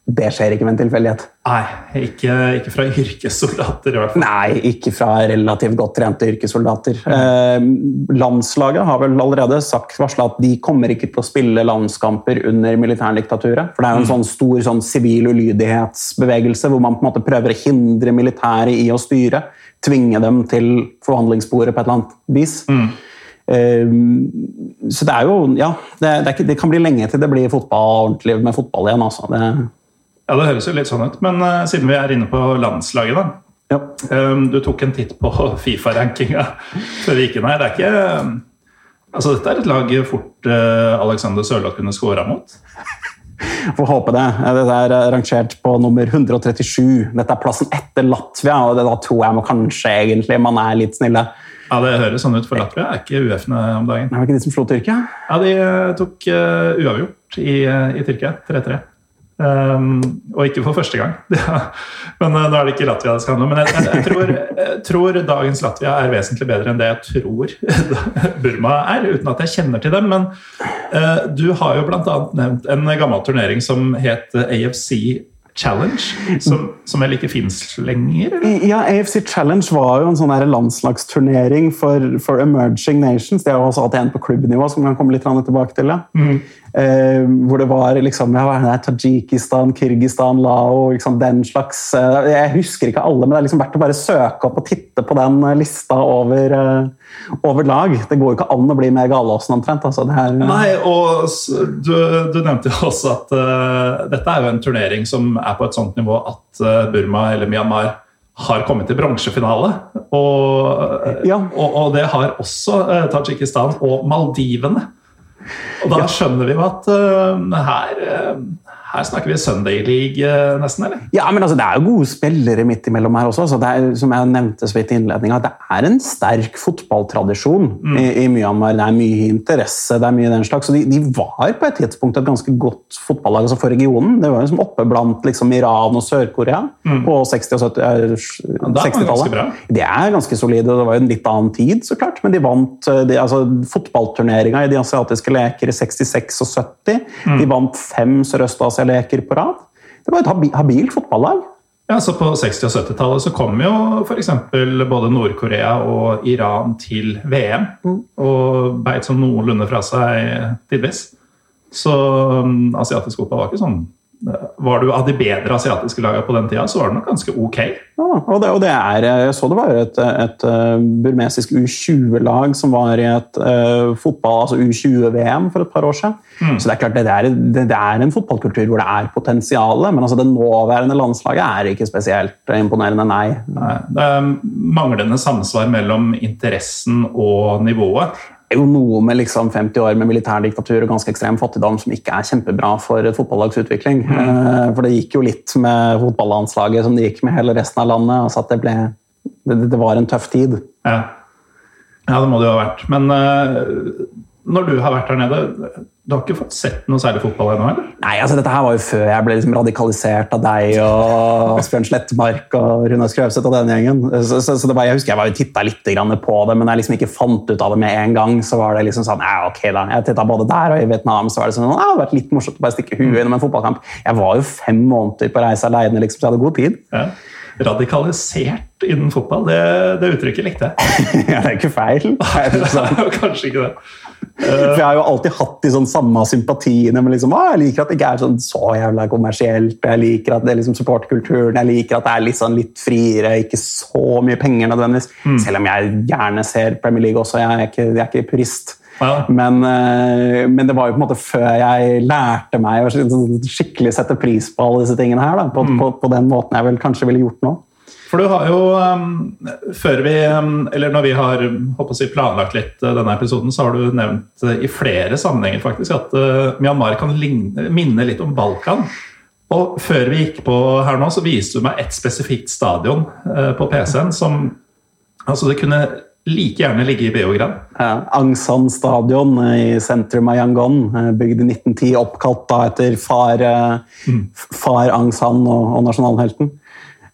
Det skjer ikke ved en tilfeldighet. Nei, ikke, ikke, fra yrkessoldater i hvert fall. Nei, ikke fra relativt godt trente yrkessoldater. Mm. Eh, landslaget har vel allerede sagt varsla at de kommer ikke til å spille landskamper under militærdiktaturet. For det er jo en mm. sånn stor sånn sivil ulydighetsbevegelse hvor man på en måte prøver å hindre militæret i å styre tvinge dem til forhandlingsbordet på et eller annet vis. Mm. Uh, så det er jo Ja, det, det, ikke, det, kan bli lenge til det blir fotball ordentlig med fotball igjen. Altså. Det, ja, det høres jo litt sånn ut. Men uh, siden vi er inne på landslaget, da. Ja. Um, du tok en titt på Fifa-rankinga før vi gikk inn her. Det er ikke um, Altså, dette er et lag fort uh, Alexander Sørloth kunne scora mot. Får håpe det. Dette er rangert på nummer 137. Dette er plassen etter Latvia, og da tror jeg kanskje egentlig man er litt snille. Ja, Det høres sånn ut, for Latvia er ikke UF-ene om dagen. Det det ikke de som slo Tyrkia? Ja, de eh, tok uh, uavgjort i, i Tyrkia. 3-3. Um, og ikke for første gang. men uh, nå er det ikke Latvia det skal handle om. Men jeg, jeg, jeg, tror, jeg, tror, dagens Latvia er vesentlig bedre enn det jeg tror Burma er, uten at jeg kjenner til dem. Men uh, du har jo bl.a. nevnt en gammel turnering som het AFC Challenge, som, som vel ikke fins lenger? Eller? Ja, AFC Challenge var jo en sånn landslagsturnering for, for, emerging nations. Det har også hatt en på klubbnivå, som kan komme litt tilbake til. Ja. Mm. Eh, hvor det var liksom, ja, Tadsjikistan, Kirgistan, Lao liksom den slags eh, Jeg husker ikke alle, men det er liksom verdt å bare søke opp og titte på den eh, lista over, eh, over lag. Det går jo ikke an å bli mer Galåsen omtrent. Altså. Er, Nei, og du, du, nevnte jo også at uh, dette er jo en turnering som er på et sånt nivå at uh, Burma eller Myanmar har kommet til bronsefinale. Og, ja. og, og, det har også uh, Tadsjikistan og Maldivene. Og da skjønner vi jo at uh, her, uh, her snakker vi Sunday League, uh, nesten? eller? Ja, men altså, Det er jo gode spillere midt imellom her også. så det er, som jeg nevnte så vidt i innledninga, Det er en sterk fotballtradisjon mm. i, i, Myanmar. Det er mye interesse, det er mye den slags. så de, de, var på et tidspunkt et ganske godt fotballag altså for regionen. Det var liksom oppe blant liksom, Iran og Sør-Korea mm. på 60- og 60-tallet. Ja, det er ganske solide. Det var jo en litt annen tid, så klart, men de vant de, altså, fotballturneringa i de asiatiske leker i 66 og 70. Mm. De vant fem Sørøst-Asia-leker på rad. Det var et habilt fotballag. Ja, så På 60- og 70-tallet så kom jo f.eks. både Nord-Korea og Iran til VM. Mm. Og beit som noenlunde fra seg tidvis. Så um, asiatisk fotball var ikke sånn var du av de bedre asiatiske lagene på den tida, så var det nok ganske ok. Ja, og det, og det er, Jeg så det var et, et, eh, burmesisk U20-lag som var i et uh, fotball, altså U20-VM for et par år siden. Mm. Så det er klart, det er, det, det er, en fotballkultur hvor det er potensial, men altså det nåværende landslaget er ikke spesielt imponerende, nei. nei. Det er manglende samsvar mellom interessen og nivået er jo noe med liksom 50 år med militærdiktatur og ganske ekstrem fattigdom som ikke er kjempebra for et fotballags utvikling. Mm. Eh, for det gikk jo litt med fotballandslaget som det gikk med hele resten av landet. altså at Det, ble, det, det var en tøff tid. Ja. ja. det må det jo ha vært. Men uh, når du har vært der nede du har ikke fått sett noe særlig fotball ennå? eller? Nei, altså dette her var jo før jeg ble liksom radikalisert av deg og Asbjørn Slettmark og Runar Skrøvseth og den gjengen. Så, så, så var, jeg husker jeg var jo titta litt på det, men jeg liksom ikke fant ut av det med en gang. Så var det liksom sånn ja, ok da, Jeg titta både der og i Vietnam, så var det sånn, ja, det hadde vært litt morsomt å bare stikke huet innom en fotballkamp. Jeg var jo fem måneder på reise aleine, liksom, så jeg hadde god tid. Ja. Radikalisert innen fotball, det, det uttrykket likte jeg. ja, det er ikke feil. Nei, det er kanskje ikke det. For Jeg har jo alltid hatt de sånn samme sympatiene. men liksom, Jeg liker at det ikke er sånn så jævla kommersielt. Jeg liker at det er liksom supportkulturen, jeg liker at det er litt, sånn litt friere, ikke så mye penger nødvendigvis. Mm. Selv om jeg gjerne ser Premier League også. Jeg er ikke, jeg er ikke purist. Ja. Men, eh, men, det var jo på en måte før jeg lærte meg å skikkelig sette pris på alle disse tingene her. Da, på, mm. på, på, den måten jeg vel kanskje ville gjort nå. For du har jo um, Før vi um, Eller når vi har si, planlagt litt uh, denne episoden, så har du nevnt uh, i flere sammenhenger faktisk at uh, Myanmar kan ligne, minne litt om Balkan. Og før vi gikk på her nå, så viste du meg et spesifikt stadion på PC-en som Altså, det kunne like gjerne ligge i Beograd. Ja, Aung San stadion i sentrum av Yangon, bygd i 1910, oppkalt da etter far, mm. far Aung San og, og nasjonalhelten.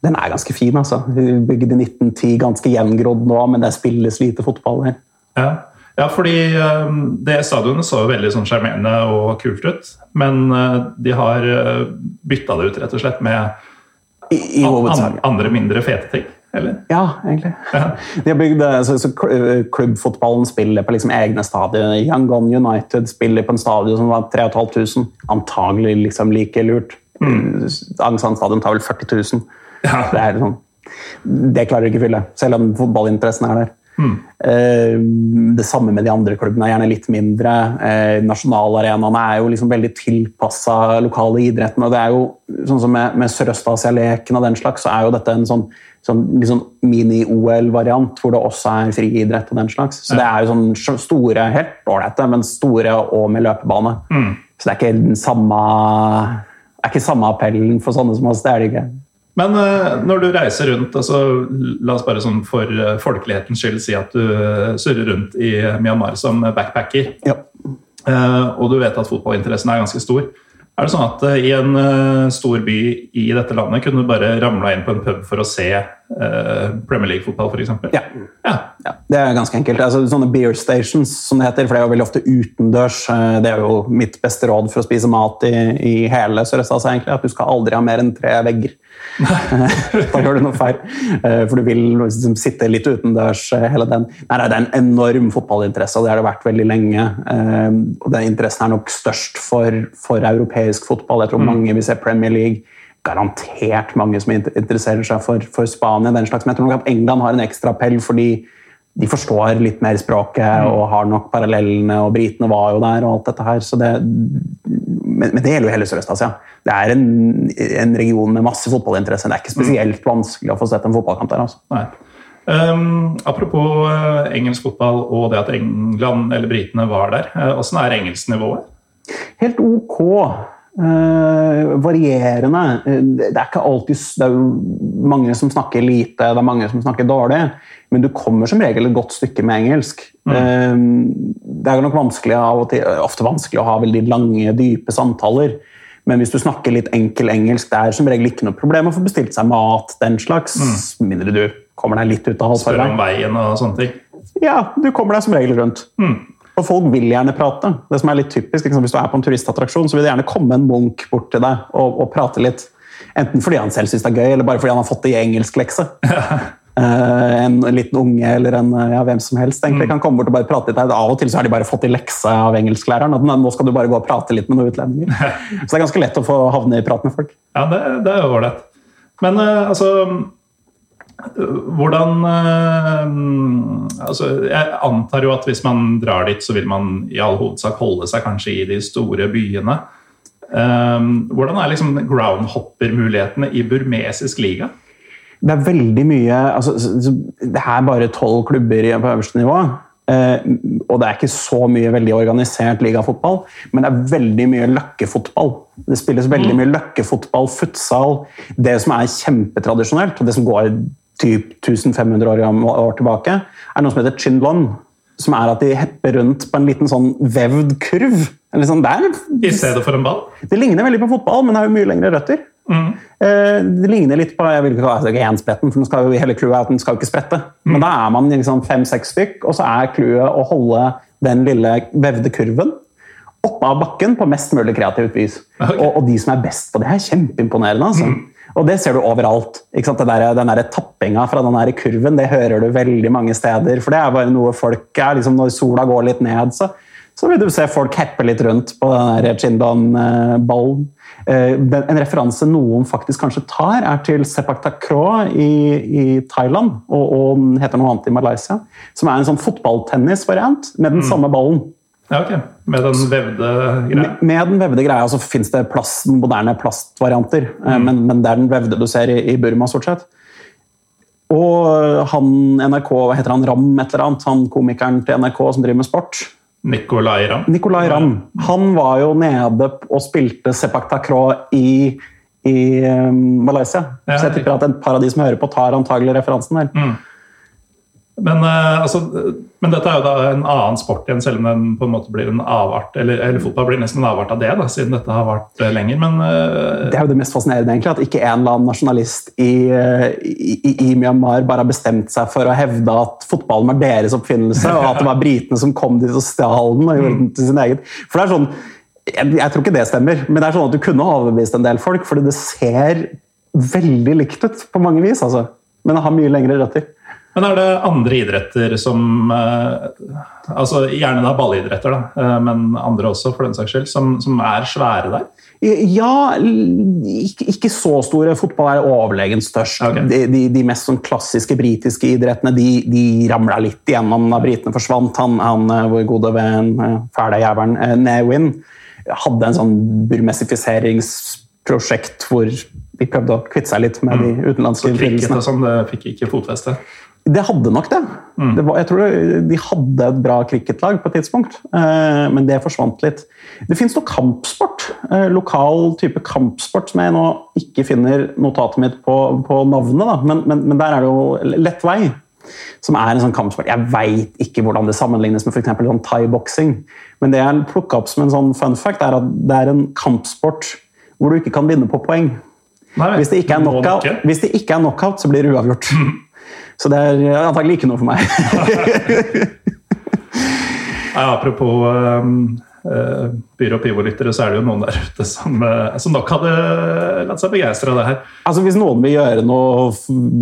Den er ganske fin, altså. Bygd i 1910, ganske gjengrodd nå, men det spilles lite fotball her. Ja, ja fordi um, det stadionet så jo veldig sånn sjarmerende og kult ut. Men uh, de har uh, bytta det ut rett og slett med I, i an, andre mindre fete ting. Eller? Ja, egentlig. Ja. De har bygd, uh, så, så Klubbfotballen spiller på liksom egne stadioner. Yangon United spiller på en stadion som var 3500. Antagelig liksom like lurt. Mm. Aung San stadion tar vel 40 000. Ja. Det, er sånn, det klarer du ikke å fylle, selv om fotballinteressen er der. Mm. Det samme med de andre klubbene, gjerne litt mindre. Eh, nasjonalarenaene er jo liksom veldig tilpassa lokale idrettene. det er jo sånn som Med, med Sørøst-Asia-leken og den slags, så er jo dette en sånn, sånn liksom mini-OL-variant hvor det også er friidrett og den slags. Så det er jo sånn store, helt ålreite, men store og med løpebane. Mm. Så det er ikke den samme, er ikke samme appellen for sånne som oss. det er det ikke. Men uh, når du reiser rundt, altså, la oss bare sånn for uh, folkelighetens skyld si at du uh, surrer rundt i Myanmar som backpacker, ja. og du vet at fotballinteressen er ganske stor. Er det sånn at i en stor by i dette landet kunne du bare ramla inn på en pub for å se Premier League-fotball, f.eks.? Ja. ja. ja. Det er ganske enkelt. Altså, sånne beer stations, som det heter, for det er jo veldig ofte utendørs. Det er jo mitt beste råd for å spise mat i, i hele Sørøst-Asia, egentlig. At du skal aldri ha mer enn tre vegger. da gjør du noe feil. For du vil liksom sitte litt utendørs hele den. Nei, det er en enorm fotballinteresse, og det har det vært veldig lenge. Og den interessen er nok størst for, for europeisk fotball. Jeg tror mm. mange vil se Premier League garantert mange som interesserer seg for, for Spania. den slags, Men jeg tror nok at England har en ekstra appell fordi de forstår litt mer språket mm. og har nok parallellene, og britene var jo der. og alt dette her, så det, men, men det gjelder jo hele Sørøst-Asia. Det er en, en, region med masse fotballinteresse. Det er ikke spesielt vanskelig å få sett en fotballkamp der. altså. Um, apropos uh, engelsk fotball og det at England eller britene var der. Uh, er engelsknivået? Helt ok. Uh, varierende. Det er ikke alltid Det er jo mange som snakker lite, det er mange som snakker dårlig, men du kommer som regel et godt stykke med engelsk. Mm. Uh, det er nok vanskelig til, ofte vanskelig å ha veldig lange, dype samtaler. Men hvis du snakker litt enkel engelsk, det er som regel ikke noe problem å få bestilt seg mat. den slags, mm. Mindre du kommer deg litt ut av halvfarveien. Spør om veien og sånne ting? Ja, du kommer deg som regel rundt. Mm. Og folk vil gjerne prate. Det som er litt typisk, liksom, Hvis du er på en turistattraksjon, så vil det gjerne komme en munk bort til deg og, og prate litt. Enten fordi han selv syns det er gøy, eller bare fordi han har fått det i engelsklekse. uh, en liten unge eller en, ja, hvem som helst egentlig, mm. kan komme bort og bare prate litt. Av og til så har de bare fått i lekse av engelsklæreren. at nå skal du bare gå og prate litt med noen utlendinger. så det er ganske lett å få havne i prat med folk. Ja, det, det er jo ålreit. Men uh, altså hvordan øh, altså Jeg antar jo at hvis man drar dit, så vil man i all hovedsak holde seg kanskje i de store byene. Um, hvordan er liksom groundhopper-mulighetene i burmesisk liga? Det er veldig mye altså, Det er bare tolv klubber på øverste nivå. Uh, og det er ikke så mye veldig organisert ligafotball, men det er veldig mye løkkefotball. Det spilles veldig mm. mye løkkefotball, futsal. Det som er kjempetradisjonelt, og det som går typ 1500 år, tilbake, er noe som heter chinlon. Som er at de hepper rundt på en liten sånn vevd kurv. Sånn. I stedet for en ball? Det ligner veldig på fotball, men har jo mye lengre røtter. Mm. Eh, det ligner litt på jeg vil ikke kalle det enspretten, for den skal jo, hele clouet er at den skal jo ikke sprette. Mm. Men da er man liksom fem-seks stykk, og så er clouet å holde den lille vevde kurven oppe av bakken på mest mulig kreativt vis. Okay. Og, og, de som er best på det, er kjempeimponerende. altså. Mm. Og det ser du overalt. Der, den der tappinga fra den der kurven det hører du veldig mange steder. For det er bare noe folk er. Liksom når sola går litt ned, så, så vil du se folk heppe litt rundt på den der Chindan-ballen. Eh, en referanse noen faktisk kanskje tar, er til Sepak Takraw i, i Thailand, og, og heter noe annet i Malaysia. Som er en sånn fotballtennisvariant med den mm. samme ballen. Ja, ok. Med den vevde greia? Med, med den vevde greia så fins det plast, moderne plastvarianter, eh, mm. men, men, det er den vevde du ser i, i Burma, stort sett. Og han NRK, hva heter han, Ram et eller annet, han komikeren til NRK som driver med sport Nicolay Ram. Nicolai Ram. Han var jo nede og spilte Sepak Takraw i, i um, Malaysia. Ja, så jeg tipper at et par av de som hører på, tar antagelig referansen der. Mm. Men, uh, altså, men, dette er jo da en annen sport igjen, selv om den på en måte blir en avart. Eller, eller fotball blir nesten en avart av det, da, siden dette har vart uh, lenger. Men, uh, det er jo det mest fascinerende, egentlig, at ikke en eller annen nasjonalist i, i, i, Myanmar bare har bestemt seg for å hevde at fotballen var deres oppfinnelse, og at det var britene som kom dit og stjal den og gjorde den til sin egen. For det er sånn, jeg, jeg, tror ikke det stemmer, men det er sånn at du kunne overbevist en del folk, fordi det ser veldig likt ut på mange vis. altså. Men det har mye lengre røtter. Men er det andre idretter som eh, altså Gjerne da ballidretter, da, eh, men andre også, for den saks skyld, som, som er svære der? Ja, ikke, ikke, så store. Fotball er overlegent størst. Okay. De, de, de, mest sånn klassiske britiske idrettene de, de ramla litt igjennom da britene forsvant. Han, han eh, vår gode venn, fæle jævelen, Newin, hadde en sånn burmesifiseringsprosjekt hvor de prøvde å kvitte seg litt med de mm. utenlandske innflytelsene. Så sånn, det fikk ikke fotfeste? Det hadde nok det. Mm. det var, jeg tror De hadde et bra cricketlag på et tidspunkt, eh, men det forsvant litt. Det fins noe kampsport, eh, lokal type kampsport, som jeg nå ikke finner notatet mitt på, på navnet. Men, men, men, der er det jo lett vei. Som er en sånn kampsport. Jeg veit ikke hvordan det sammenlignes med f.eks. Sånn thai-boksing, men det jeg plukka opp som en sånn fun fact, er at det er en kampsport hvor du ikke kan vinne på poeng. Nei, Hvis det ikke er knockout, hvis det ikke er knockout så blir det uavgjort. Så det er antagelig ikke noe for meg. Apropos um, uh, Pyro Pivo-lyttere, så er det jo noen der ute som, uh, som nok hadde latt seg begeistre av det her. Altså Hvis noen vil gjøre noe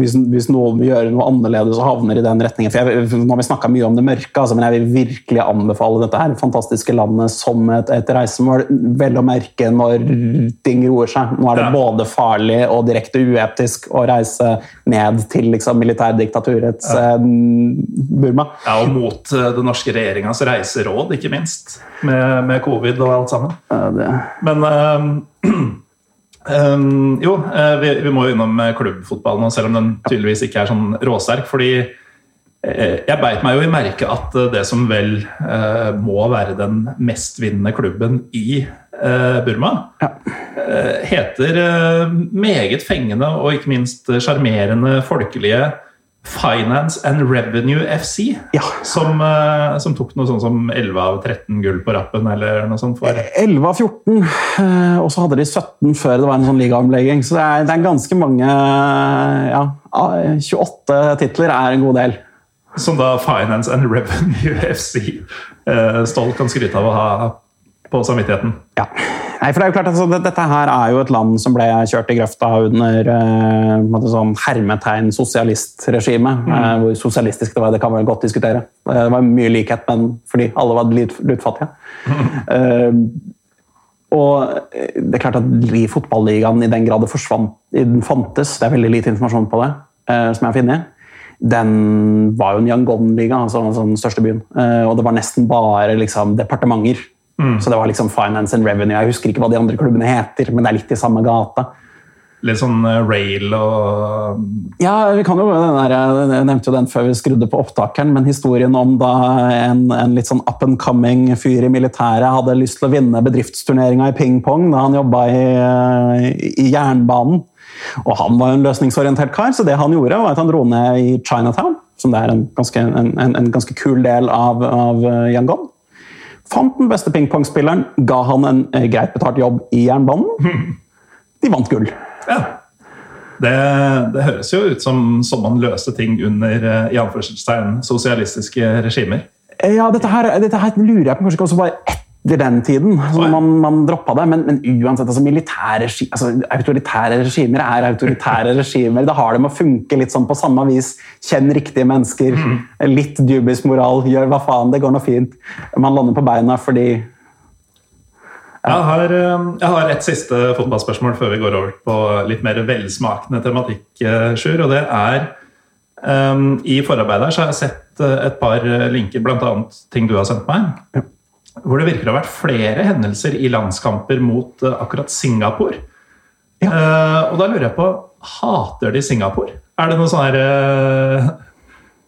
hvis, hvis noen vil gjøre noe annerledes og havner i den retningen for jeg, Nå har vi snakka mye om det mørke, altså, men jeg vil virkelig anbefale dette her fantastiske landet som et, et reisemål. Vel å merke når ting roer seg. Nå er det Ja. både farlig og direkte uetisk å reise ned til liksom, militærdiktaturets ja. Burma. Ja, Og mot uh, den norske regjeringas reiseråd, ikke minst. Med, med covid og alt sammen. Ja, Men um, um, jo, eh, vi, vi må jo innom eh, klubbfotballen, selv om den tydeligvis ikke er sånn råsterk. fordi jeg beit meg jo i merke at det som vel eh, må være den mestvinnende klubben i eh, Burma, eh, heter meget fengende og ikke minst sjarmerende folkelige Finance and Revenue FC. Ja. Som, eh, som tok noe sånn som 11 av 13 gull på rappen, eller noe sånt. for 11 av 14, eh, og så hadde de 17 før det var en sånn ligaomlegging. Så det er, det er ganske mange ja, ah, 28 titler er en god del. Som da Finance and Revenue FC eh, stolt kan skryte av å ha på samvittigheten. Ja. Nei, for det er jo klart altså, Dette her er jo et land som ble kjørt i grøfta under eh, sånn hermetegn sosialistregime. Eh, hvor sosialistisk det var, det kan vi godt diskutere. Eh, Det var mye likhet, men fordi alle var lutfattige. Eh, og eh, det er klart at fotballigaen, i den grad det forsvant, den fantes, det er veldig lite informasjon på det, som jeg har funnet, den var jo en Yangon-liga, altså altså den største byen. Og det var nesten bare liksom, departementer. Så det var liksom Finance and Revenue. Jeg husker ikke hva de andre klubbene heter, men det er litt i samme gate. Litt sånn eh, rail og Ja, vi kan jo, den der, Jeg nevnte jo den før vi skrudde på opptakeren, men historien om da en, en litt sånn up and coming fyr i militæret hadde lyst til å vinne bedriftsturneringa i pingpong da han jobba i, i jernbanen. Og han var en løsningsorientert kar, så det han gjorde, var at han dro ned i Chinatown, som det er en ganske, en, en, en ganske kul del av, av Yangon. Fant den beste pingpongspilleren, ga han en eh, greit betalt jobb i jernbanen. De vant gull. Ja. Det, det høres jo ut som som man løste ting under eh, i sosialistiske regimer. Eh, Ja, dette her, dette her lurer jeg på kanskje ikke også var etter den tiden. Så man, man droppa det. Men, men uansett, altså, militære altså, autoritære regimer er autoritære regimer. Da har med å funke litt sånn på samme vis. Kjenn riktige mennesker. Litt dubious moral. Gjør hva faen, det går nå fint. Man lander på beina fordi Jeg har, eh, jeg har et siste fotballspørsmål før vi går over på litt mer velsmakende tematikk, eh, Sjur. Og det er um, I forarbeidet her så har jeg sett eh, et par linker, bl.a. ting du har sendt meg. Ja. Hvor det virker å ha vært flere hendelser i landskamper mot eh, akkurat Singapore. Eh, og da lurer jeg på Hater de Singapore? Er det noe sånn her uh,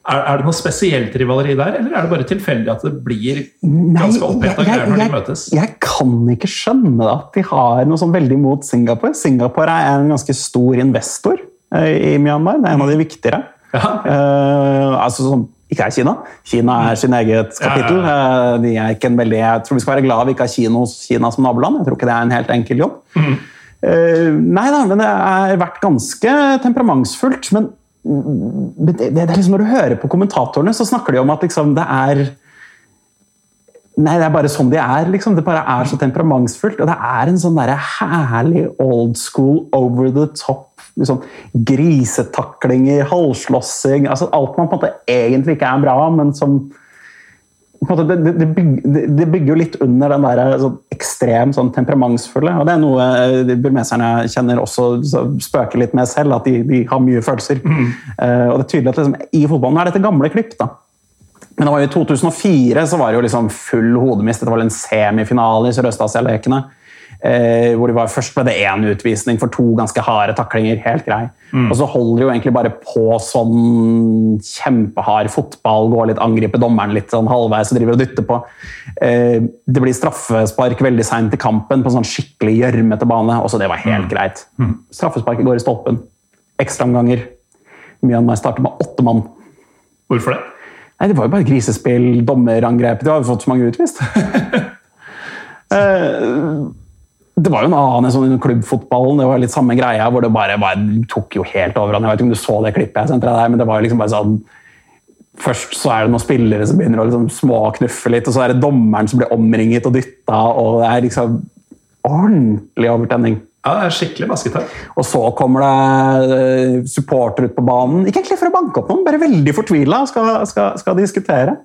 er, er det noe spesielt rivaleri der, eller er det bare tilfeldig at det blir ganske oppheta greier når de møtes? jeg kan ikke skjønne at de har noe sånn veldig mot Singapore. Singapore er en ganske stor investor i Myanmar. Det er en av de viktigere. Ja. Uh, altså sånn, ikke er Kina. Kina er sin eget kapittel. Ja, er ikke en veldig, jeg tror vi skal være glad vi ikke har Kino, Kina som naboland. Jeg tror ikke det er en helt enkel jobb. Mm. nei da, men det har vært ganske temperamentsfullt. Men det, det er liksom når du hører på kommentatorene, så snakker de om at liksom det er Nei, det er bare sånn de er. liksom. Det bare er så temperamentsfullt. Og det er en sånn der herlig old school, over the top liksom, Grisetaklinger, halvslåssing altså Alt man på en måte egentlig ikke er bra men som måte, det, det, bygger, det, det bygger litt under den der sånn ekstrem sånn temperamentsfulle. Og det er noe eh, de burmeserne kjenner også så spøker litt med selv, at de, de har mye følelser. Eh, og det er tydelig at liksom, i fotballen er dette gamle klipp. da. Men det var jo i 2004 så var det jo liksom full hodemist. Dette var en semifinale i Sørøst-Asia-lekene. Eh, hvor det var Først ble det én utvisning for to ganske harde taklinger. Helt grei. Og så holder de jo egentlig bare på sånn kjempehard fotball. Går litt, angriper dommeren litt sånn halvveis og driver og dytter på. Eh, det blir straffespark veldig seint i kampen på en sånn skikkelig gjørmete bane. Også det var helt greit. Straffesparket går i stolpen. Ekstraomganger. Myanmar starter med åtte mann. Hvorfor det? Nei, det var jo bare grisespill, dommerangrep. De har jo fått så mange utvist. Eh, det var jo en annen sånn klubbfotballen. Det var litt samme greia, hvor det bare, bare tok jo helt over. Jeg vet ikke om du så det klippet jeg sendte deg der, men det var jo liksom bare sånn Først så er det noen spillere som begynner å liksom småknuffe litt, og så er det dommeren som blir omringet og dytta, og det er liksom ordentlig overtenning. Ja, det er skikkelig basketall. Og så kommer det supporter ut på banen. Ikke egentlig for å banke opp noen, bare veldig fortvila skal, skal, skal diskutere.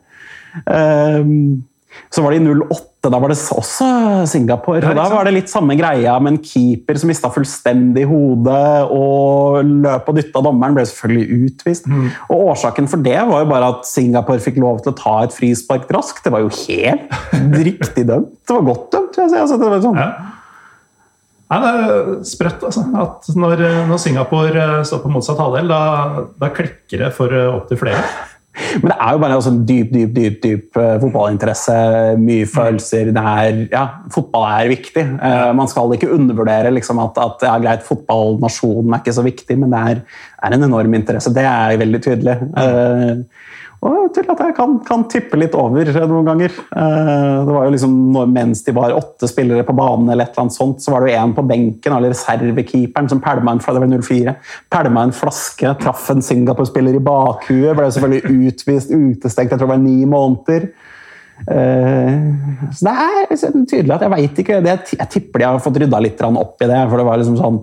Um, så var det i 08, da var det også Singapore. og Da var det litt samme greia med en keeper som mista fullstendig hodet og løp og dytta dommeren. Ble selvfølgelig utvist. Mm. Og Årsaken for det var jo bare at Singapore fikk lov til å ta et frispark raskt. Det var jo helt riktig dømt. Det var godt dømt. vil jeg si. Altså, det var sånn. Ja. Nei, Det er sprøtt altså, at når, når, Singapore eh, står på motsatt halvdel, da, da klikker det for eh, opptil flere. Men det er jo bare en sånn dyp dyp, dyp, dyp uh, fotballinteresse. Mye mm. følelser. Er, ja, fotball er viktig. Uh, man skal ikke undervurdere liksom, at, at ja, greit, fotballnasjonen er ikke så viktig, men det er, er en enorm interesse. Det er veldig tydelig. Og til at jeg kan, kan, tippe litt over noen ganger. Eh, det var jo liksom, Mens de var åtte spillere på banen, eller et eller annet sånt, så var det jo én på benken, eller reservekeeperen, som pælma en, det var 04, pælma en flaske, traff en Singapore-spiller i bakhuet, ble selvfølgelig utvist, utestengt, jeg tror det var ni måneder. Uh, så det er tydelig at jeg veit ikke Jeg tipper de har fått rydda litt opp i det. for det var liksom sånn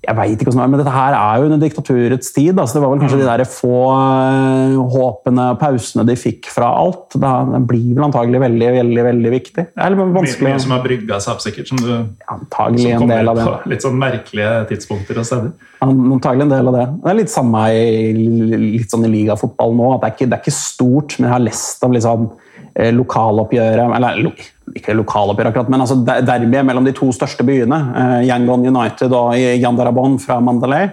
jeg vet ikke hvordan det er, men Dette her er jo under diktaturets tid. så det var vel kanskje de der få uh, håpene og pausene de fikk fra alt. Det blir vel antagelig veldig veldig, veldig viktig. Det er litt vanskelig. Mye som har brygga seg opp, sikkert. Som, du, antagelig som en del av det. på litt sånn merkelige tidspunkter og steder. Antagelig en del av det. Det er litt samme i, litt sånn i ligafotball nå. at det er, ikke, det er ikke stort, men jeg har lest om liksom, lokaloppgjøret Eller ikke lokaloppgjør, akkurat, men altså derbyet mellom de to største byene, eh, Yangon United og Yandarabon fra Mandalay.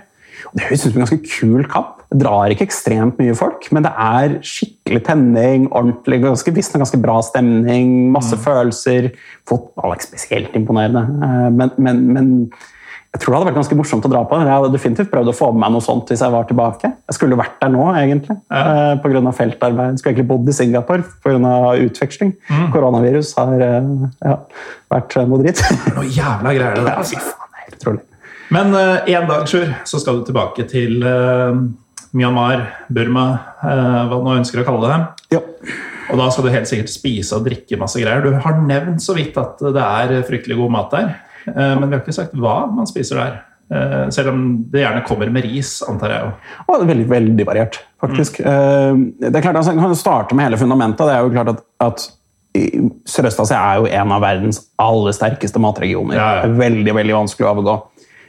Det høres ut som en ganske kul kamp. Det drar ikke ekstremt mye folk, men det er skikkelig tenning, ordentlig, ganske, visst, ganske bra stemning, masse mm. følelser. Fotball er ikke spesielt imponerende, eh, men, men, men jeg tror det hadde vært ganske morsomt å dra på. Jeg hadde definitivt prøvd å få med meg noe sånt hvis jeg var tilbake. Jeg skulle vært der nå, egentlig, ja. grunn pga. feltarbeid. Jeg skulle egentlig bodd i Singapore pga. utveksling. Mm. Koronavirus har eh, ja, vært noe dritt. Noe jævla greier det der. Ja, faen, helt utrolig. Men uh, en dag, Sjur, så skal du tilbake til uh, Myanmar, Burma, uh, hva du nå ønsker å kalle det. Ja. Og da skal du helt sikkert spise og drikke masse greier. Du har nevnt så vidt at det er fryktelig god mat der. Eh, men vi har ikke sagt hva man spiser der. Eh, selv om det gjerne kommer med ris, antar jeg. Og det er veldig, veldig variert, faktisk. Mm. Det er klart, altså, kan starte med hele fundamentet. Det er jo klart at, at Sørøst-Asia er jo en av verdens aller sterkeste matregioner. Ja, ja. Veldig veldig vanskelig å overgå.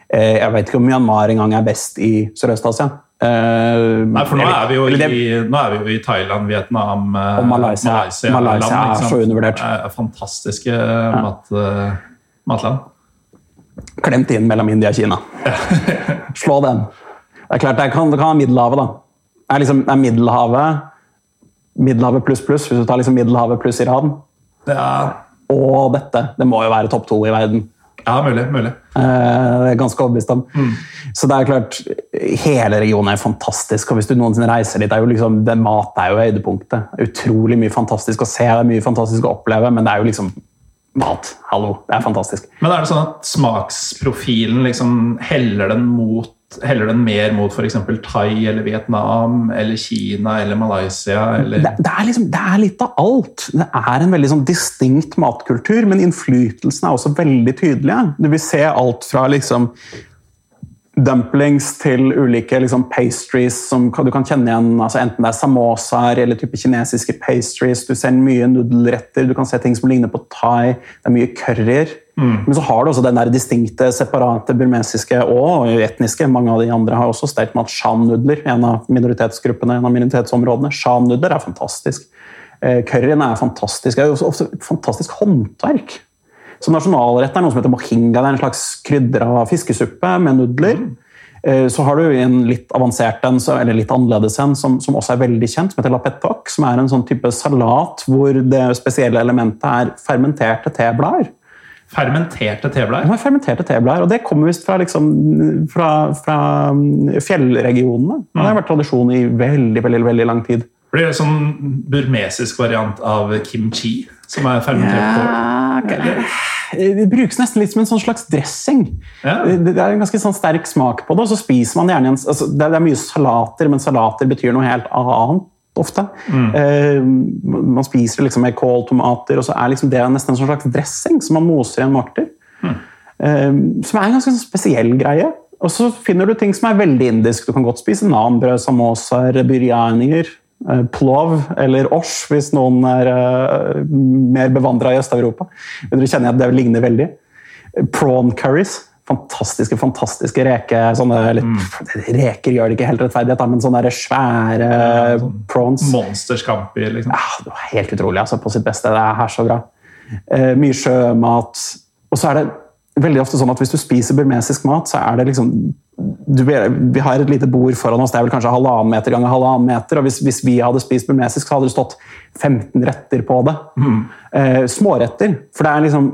Jeg vet ikke om Myanmar engang er best i Sørøst-Asia. Nei, for nå er, vi jo i, er vi jo i Thailand, Vietnam Og Malaysia. Malaysia, Malaysia land, er så undervurdert. Fantastiske ja. mat, matland. Klemt inn mellom India og Kina. Slå den. Det er klart, det kan, det kan være Middelhavet, da. Det er, liksom, det er Middelhavet Middelhavet pluss pluss, hvis du tar liksom Middelhavet pluss Iran. Ja. Og dette. Det må jo være topp to i verden. Ja, mulig. mulig. Eh, det er ganske overbevist om. Mm. Så det er klart, hele regionen er fantastisk. og Hvis du noensinne reiser dit, er jo liksom, det mat er jo høydepunktet. Utrolig mye fantastisk å se, det er mye fantastisk å oppleve, men det er jo liksom mat. Hallo, det er fantastisk. Men er det sånn at smaksprofilen liksom heller den mot Heller den mer mot f.eks. Thai eller Vietnam eller Kina eller Malaysia? Eller? Det, det, er liksom, det, er litt av alt. Det er en veldig sånn distinkt matkultur, men innflytelsen er også veldig tydelig. Du vil se alt fra liksom dumplings til ulike liksom, pastries som du kan kjenne igjen. Altså, enten det er samosaer eller type kinesiske pastries. Du ser mye nudelretter, du kan se ting som ligner på thai. Det er mye curryer. Mm. Men så har du også den der distinkte, separate burmesiske og etniske. Mange av de andre har også stelt med at shan-nudler. En av minoritetsgruppene, en av minoritetsområdene. Shan-nudler er fantastisk. Eh, curryen er fantastisk. Det er jo også fantastisk håndverk. Så nasjonalrett er noe som heter mohinga. Det er en slags krydra fiskesuppe med nudler. Mm. Så har du en litt avansert en, eller litt annerledes en, som, som, også er veldig kjent, som heter lapetok. Som er en sånn type salat hvor det spesielle elementet er fermenterte teblader. Fermenterte teblader? Ja, fermenterte teblader, og Det kommer visst fra, liksom, fra, fra, mm, fjellregionene. Det har vært tradisjon i veldig, veldig, veldig lang tid. Blir det en sånn burmesisk variant av kimchi? Som er fermentert? Ja, Det brukes nesten litt som en sånn slags dressing. Ja. Det, er en ganske sånn sterk smak på det, og så spiser man gjerne en, altså, det, er, mye salater, men salater betyr noe helt annet ofte. Eh, man spiser liksom med kål, tomater, og så er liksom det nesten en sånn slags dressing som man moser i en makter. Mm. Uh, som er en ganske sånn spesiell greie. Og så finner du ting som er veldig indisk. Du kan godt spise nanbrød, samosaer, biryanier. Eh, Plov eller osh, hvis noen er eh, mer bevandra i Øst-Europa. Dere kjenner at det ligner veldig. Prawn curries. Fantastiske, fantastiske reker. Sånne, litt, Reker gjør det ikke helt rettferdighet, men sånne svære prawns. Monsterskampi. Liksom. Ja, det var helt utrolig altså, på sitt beste. Det er her så bra. Eh, mye sjømat. Og så er det veldig ofte sånn at hvis du spiser burmesisk mat, så er det liksom du, Vi har et lite bord foran oss, det er vel kanskje halvannen meter ganger halvannen meter. og hvis, hvis vi hadde spist burmesisk, så hadde det stått 15 retter på det. Eh, småretter. For det er liksom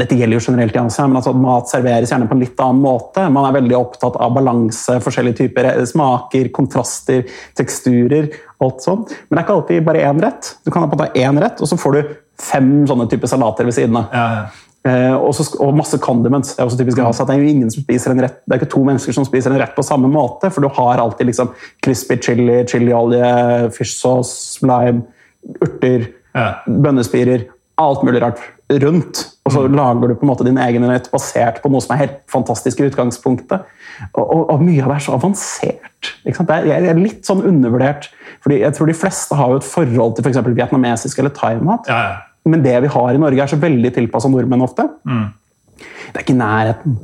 dette gjelder jo generelt i Asia, men altså at mat serveres gjerne på en litt annen måte. Man er veldig opptatt av balanse, forskjellige typer smaker, kontraster, teksturer. alt sånt. Men det er ikke alltid bare én rett. Du kan ha på deg én rett, og så får du fem sånne typer salater ved siden av. Ja, ja. Eh, også, og masse condiments. Det er også typisk Asia. Det er jo ingen som spiser en rett, det er ikke to mennesker som spiser en rett på samme måte, for du har alltid liksom crispy chili, chiliolje, fish sauce, lime, urter, Ja. bønnespirer, alt mulig rart rundt. Og så lager du på en måte din egen rett basert på noe som er helt fantastisk i utgangspunktet. Og, og, og mye av det er så avansert. Det er, det er litt sånn undervurdert. fordi jeg tror de fleste har jo et forhold til f.eks. vietnamesisk eller thaimat. ja, ja. Men det vi har i Norge, er så veldig tilpassa nordmenn ofte. Det er ikke nærheten.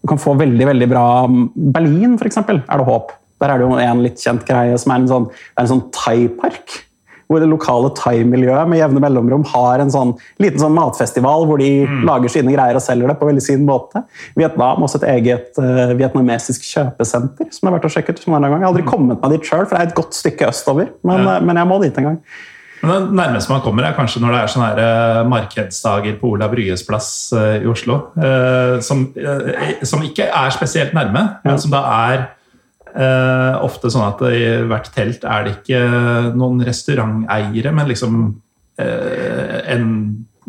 Du kan få veldig veldig bra Berlin, for eksempel, er det håp. Der er det jo en litt kjent greie som er en sånn, det er en sånn thaipark. Hvor det lokale thai-miljøet med jevne mellomrom har en sånn liten sånn matfestival hvor de lager sine greier og selger det på veldig sin måte. Vietnam også et eget uh, vietnamesisk kjøpesenter som jeg har vært og sjekket. som en gang. Jeg har aldri kommet meg dit sjøl, for det er et godt stykke østover. Men, Ja. eh, men jeg må dit en gang. Men det nærmeste man kommer, er kanskje når det er sånne her eh, markedsdager på Olav Ryes plass eh, i Oslo. eh, Som, som ikke er spesielt nærme, men som da er ofte sånn at i hvert telt er det ikke noen restauranteiere, men liksom en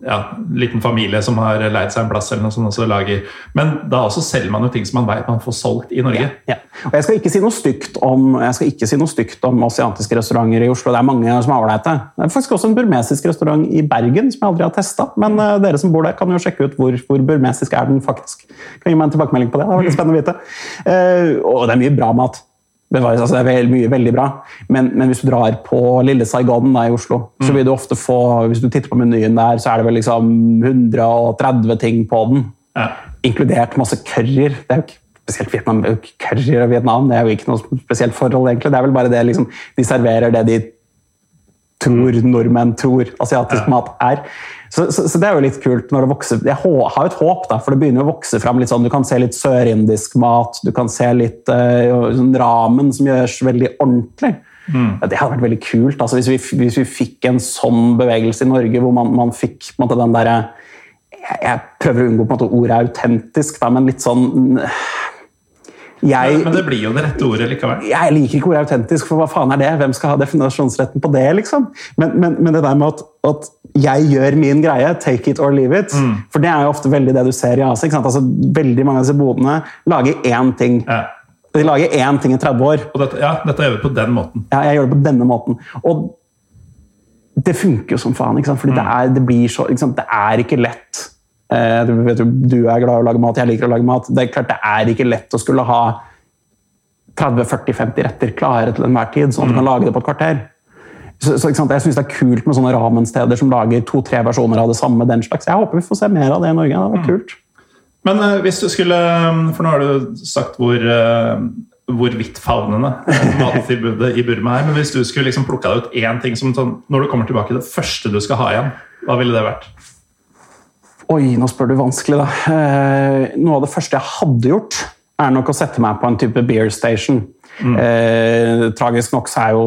ja, liten familie som har leid seg en plass, eller noe sånt, også lager Men da også selger man jo ting som man vet man får solgt i Norge. Ja. Og jeg skal ikke si noe stygt om, jeg skal ikke si noe stygt om asiatiske restauranter i Oslo. Det er mange som er ålreite. Det er faktisk også en burmesisk restaurant i Bergen som jeg aldri har testa. Men uh, dere som bor der, kan jo sjekke ut hvor, hvor burmesisk er den faktisk. Kan gi meg en tilbakemelding på det. Det er veldig spennende å vite. Uh, og det er mye bra mat. Det, var, altså, det er veldig, mye veldig bra. Men, men hvis du drar på Lille Saigon da, i Oslo, så vil du ofte få Hvis du titter på menyen der, så er det vel liksom 130 ting på den Ja. inkludert masse curryer. Det er jo ikke spesielt Vietnam, curryer og Vietnam, det er jo ikke noe spesielt forhold, egentlig. Det er vel bare det liksom, de serverer det de tror nordmenn tror asiatisk Ja. mat er. Så, så, så det er jo litt kult når det vokser. Jeg har jo et håp, da, for det begynner å vokse fram litt sånn. Du kan se litt sørindisk mat, du kan se litt uh, sånn ramen som gjøres veldig ordentlig. Mm. det hadde vært veldig kult altså, hvis, vi, hvis vi fikk en sånn bevegelse i Norge, hvor man, man fikk måte, den derre jeg, jeg prøver å unngå på en måte ordet autentisk, da, men litt sånn jeg, Men, men det blir jo det rette ordet likevel. jeg liker ikke ordet autentisk, for hva faen er det? Hvem skal ha definasjonsretten på det? liksom? Men, men, men det der med at, at jeg gjør min greie, take it or leave it, for det er jo ofte veldig det du ser i Asia. Altså, veldig mange av disse bodene lager én ting. Ja. De lager én ting i 30 år. Dette, ja, dette gjør vi på den måten. Ja, jeg gjør det på denne måten. Og det funker jo som faen, ikke sant? fordi det, er, det blir så ikke sant? Det er ikke lett. Eh, du, vet, du er glad i å lage mat, jeg liker å lage mat. Det er klart det er ikke lett å skulle ha 30-40-50 retter klare til enhver tid, sånn at du kan lage det på et kvarter. Så, så? Jeg syns det er kult med sånne ramensteder som lager to-tre versjoner av det samme. den slags. Jeg håper vi får se mer av det i Norge. Det hadde vært kult. Men eh, hvis du skulle For nå har du sagt hvor, uh, hvor vidtfavnende mattilbudet i Burma er. Men hvis du skulle liksom plukka ut én ting som sånn, når du kommer tilbake, det første du skal ha igjen, hva ville det vært? Oi, nå spør du vanskelig, da. Eh, noe av det første jeg hadde gjort, er nok å sette meg på en type beer station. Eh, tragisk nok så er jo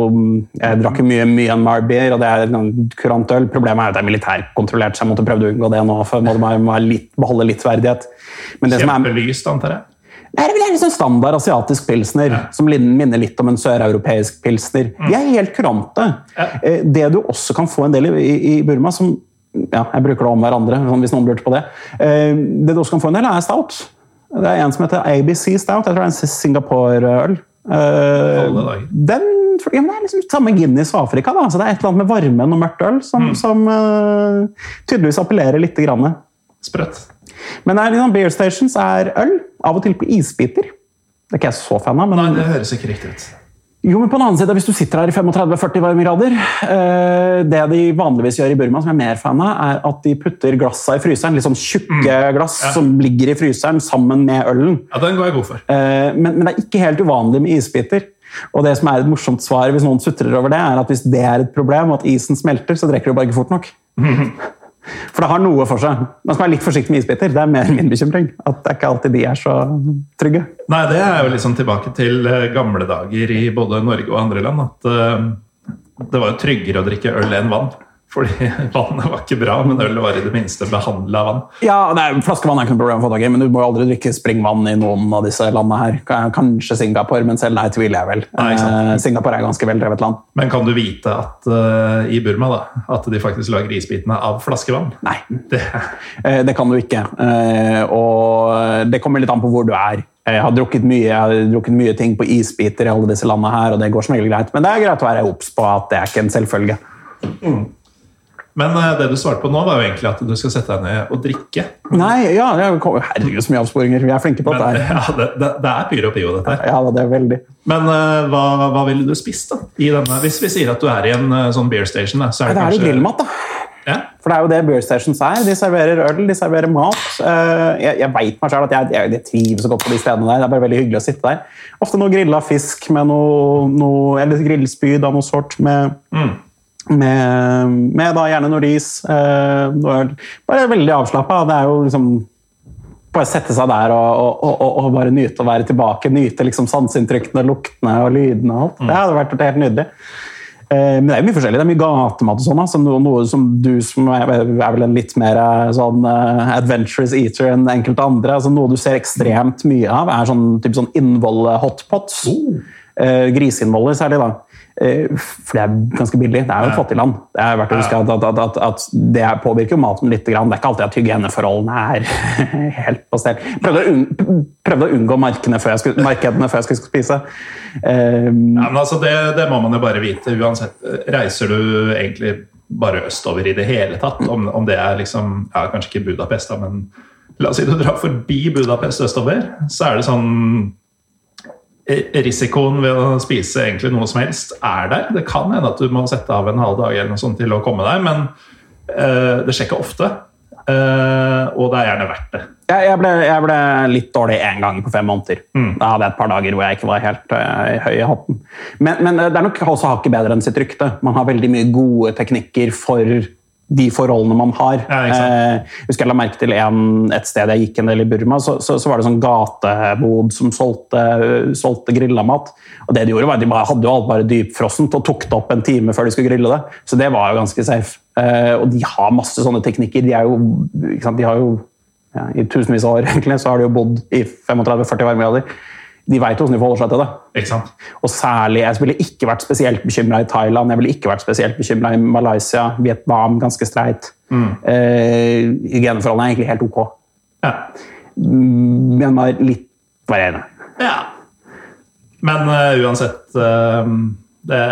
Jeg drakk mye Myanmar-beer, og det er kurantøl, kurant øl. Problemet er at det er militærkontrollert, så jeg måtte prøve å unngå det nå. for må, må litt, beholde litt verdighet. Men Kjempelyst, antar jeg. Nei, det er en sånn standard asiatisk pilsner, som minner litt om en søreuropeisk pilsner. De er helt kurante. Ja. Eh, Det du også kan få en del i, i Burma, som ja, jeg bruker det om hverandre, sånn hvis noen lurte på det. Eh, det du også kan få en del, er stout. Det er en som heter ABC Stout. Jeg tror det er en Singapore-øl. Uh, den ja, det er liksom samme Guinness og Afrika. Da. Så det er et eller annet med varmen og mørkt øl som, mm. som uh, tydeligvis appellerer litt. Grann. Sprøtt. Men er liksom, Beer Stations er øl, av og til på isbiter. Det er ikke jeg så fan av. Men... Nei, det høres ikke riktig ut. Jo, men på den annen side, Hvis du sitter her i 35-40 varmegrader eh, Det de vanligvis gjør i Burma, som jeg er mer fan av, er at de putter glassa i fryseren. Litt sånn tjukke mm. glass ja. som ligger i fryseren sammen med ølen. Ja, den går jeg god for. Eh, men, men, det er ikke helt uvanlig med isbiter. Og det som er et morsomt svar hvis noen sutrer over det, er at hvis det er et problem, og at isen smelter, så drikker du bare ikke fort nok. Mm. For det har noe for seg. Man skal være litt forsiktig med isbiter. Det er mer min bekymring. At det er ikke alltid de er så trygge. Nei, det er jo liksom tilbake til eh, gamle dager i både Norge og andre land. At uh, det var jo tryggere å drikke øl enn vann. Fordi vannet var ikke bra, men ølet var i det minste behandla vann. Ja, nei, Flaskevann er ikke noe problem å få tak i, men du må jo aldri drikke springvann i noen av disse landene her. Kanskje Singapore, men selv nei tviler jeg vel. Nei, eh, Singapore er ganske veldrevet land. Men kan du vite at uh, i Burma da, at de faktisk lager isbitene av flaskevann? Nei, det, uh, det kan du ikke. Uh, og det kommer litt an på hvor du er. Jeg har drukket mye, jeg har drukket mye ting på isbiter i alle disse landene her, og det går som regel greit. Men det er greit å være obs på at det er ikke en selvfølge. Mm. Men uh, det du svarte på nå, var jo egentlig at du skal sette deg ned og drikke. Nei, ja, Herregud, så mye avsporinger. Vi er flinke på Men, dette. Ja, det, det, det, er pyro pio, dette her. Ja, det er veldig. Men uh, hva, hva ville du spist, da? I denne, hvis vi sier at du er i en uh, sånn beer station, da, så er det, det kanskje Det er grillmat, da. Ja? For det er jo det beer stations er. De serverer øl, de serverer mat. Jeg, jeg veit meg sjøl at jeg, jeg, jeg, trives så godt på de stedene der. Det er bare veldig hyggelig å sitte der. Ofte noe grilla fisk med noe, noe Eller grillspyd av noe sort med mm med, med da gjerne Nordis. Eh, bare veldig avslappa. Det er jo liksom Bare sette seg der og, og, og, og, bare nyte å være tilbake. Nyte liksom sanseinntrykkene, luktene og lydene og alt. Mm. Det hadde vært helt nydelig. Eh, men det er jo mye forskjellig. Det er mye gatemat og sånn. Altså, noe, noe, som du som er, er vel en litt mer eh, sånn uh, adventurous eater enn enkelte andre. Altså, noe du ser ekstremt mye av, er sånn, typ sånn innvolle-hotpots. Oh. Uh, Griseinnvoller særlig, da. Eh, for det er ganske billig. Det er jo et fattig land. Det er verdt å huske at, at, at, at, det påvirker maten litt. Det er ikke alltid at hygieneforholdene er helt på stell. Prøvde unn, prøvde å unngå markedene før jeg skulle, før jeg skulle spise. Um, ja, men altså, det, det, må man jo bare vite. Uansett, reiser du egentlig bare østover i det hele tatt, om, om det er liksom ja, Kanskje ikke Budapest, da, men la oss si du drar forbi Budapest østover, så er det sånn risikoen ved å spise egentlig noe som helst er der. Det kan hende at du må sette av en halv dag eller noe sånt til å komme deg, men uh, det skjer ikke ofte. Uh, og det er gjerne verdt det. Jeg, jeg, ble, jeg ble, litt dårlig én gang på fem måneder. Mm. Da hadde jeg et par dager hvor jeg ikke var helt uh, høy i hatten. Men, men, det er nok også hakket bedre enn sitt rykte. Man har veldig mye gode teknikker for de forholdene man har. Ja, eh, husker jeg la merke til en, et sted jeg gikk en del i Burma, så, så, så var det sånn gatebod som solgte, solgte grilla mat. Og det De gjorde var at de bare, hadde jo alt bare dypfrossent og tok det opp en time før de skulle grille det. Så det var jo ganske safe. Eh, og de har masse sånne teknikker. De, er jo, de har jo ja, I tusenvis av år egentlig, så har de jo bodd i 35-40 varmegrader de veit hvordan de forholder seg til det. Ikke sant? Og særlig, Jeg ville ikke vært spesielt bekymra i Thailand, jeg ville ikke vært spesielt bekymra i Malaysia, Vietnam, ganske streit. Mm. Eh, Hygieneforholdene er egentlig helt ok. Ja. Myanmar litt varierende. Ja. Men uh, uansett uh, det,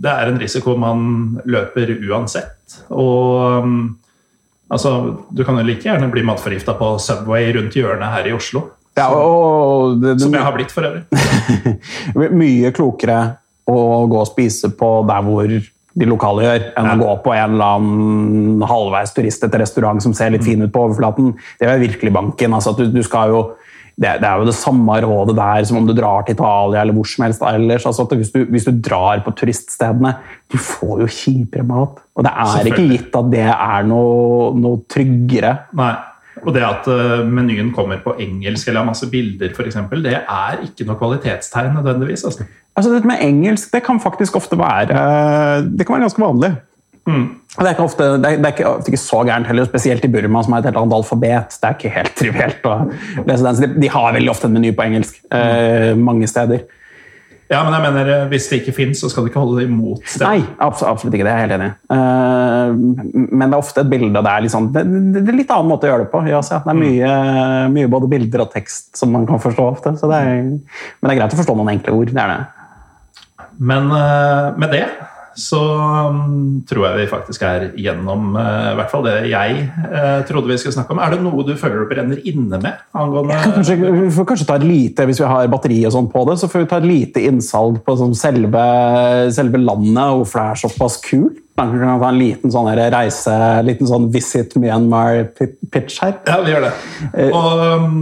det, er en risiko man løper uansett. Og um, altså, du kan jo like gjerne bli matforgifta på Subway rundt hjørnet her i Oslo. Ja, og det, det, Som jeg har blitt, for øvrig. mye klokere å gå og spise på der hvor de lokale gjør, enn ja. å gå på en eller annen halvveis turistete restaurant som ser litt fin ut på overflaten. Det er virkelig banken. Altså, du, du skal jo det, det, er jo det samme rådet der som om du drar til Italia eller hvor som helst ellers. Altså hvis, du, hvis, du, drar på turiststedene, du får jo kjipere mat. Og det er ikke gitt at det er noe, noe tryggere. Nei. Og det at uh, menyen kommer på engelsk eller har masse bilder, f.eks., det er ikke noe kvalitetstegn nødvendigvis. Altså. altså Dette med engelsk det kan faktisk ofte være Det kan være ganske vanlig. Mm. Det, er ofte, det, er, det, er ikke, ofte, ikke, så gærent heller, spesielt i Burma, som har et helt annet alfabet. Det er ikke helt trivielt de, de har veldig ofte en meny på engelsk mm. uh, mange steder. Ja, men jeg mener, eh, Hvis det ikke fins, så skal du ikke holde det imot det. Nei, absolutt ikke. Det er jeg helt enig i. Uh, men det er ofte et bilde, og det er, liksom, det, det er litt annen måte å gjøre det på. i Asia. Det er mye, mye, både bilder og tekst som man kan forstå ofte. Det er, men det er greit å forstå noen enkle ord. det er det. Men uh, med det så um, tror jeg vi faktisk er gjennom uh, i hvert fall det jeg uh, trodde vi skulle snakke om. Er det noe du føler du brenner inne med? angående... Kanskje, vi får kanskje ta et lite, Hvis vi har batteri og sånn på det, så får vi ta et lite innsalg på sånn selve, selve, landet, hvorfor det er såpass kult. Vi kan ta en liten sånn reise, liten sånn Visit Myanmar-pitch her. Ja, vi gjør det. Uh, og um,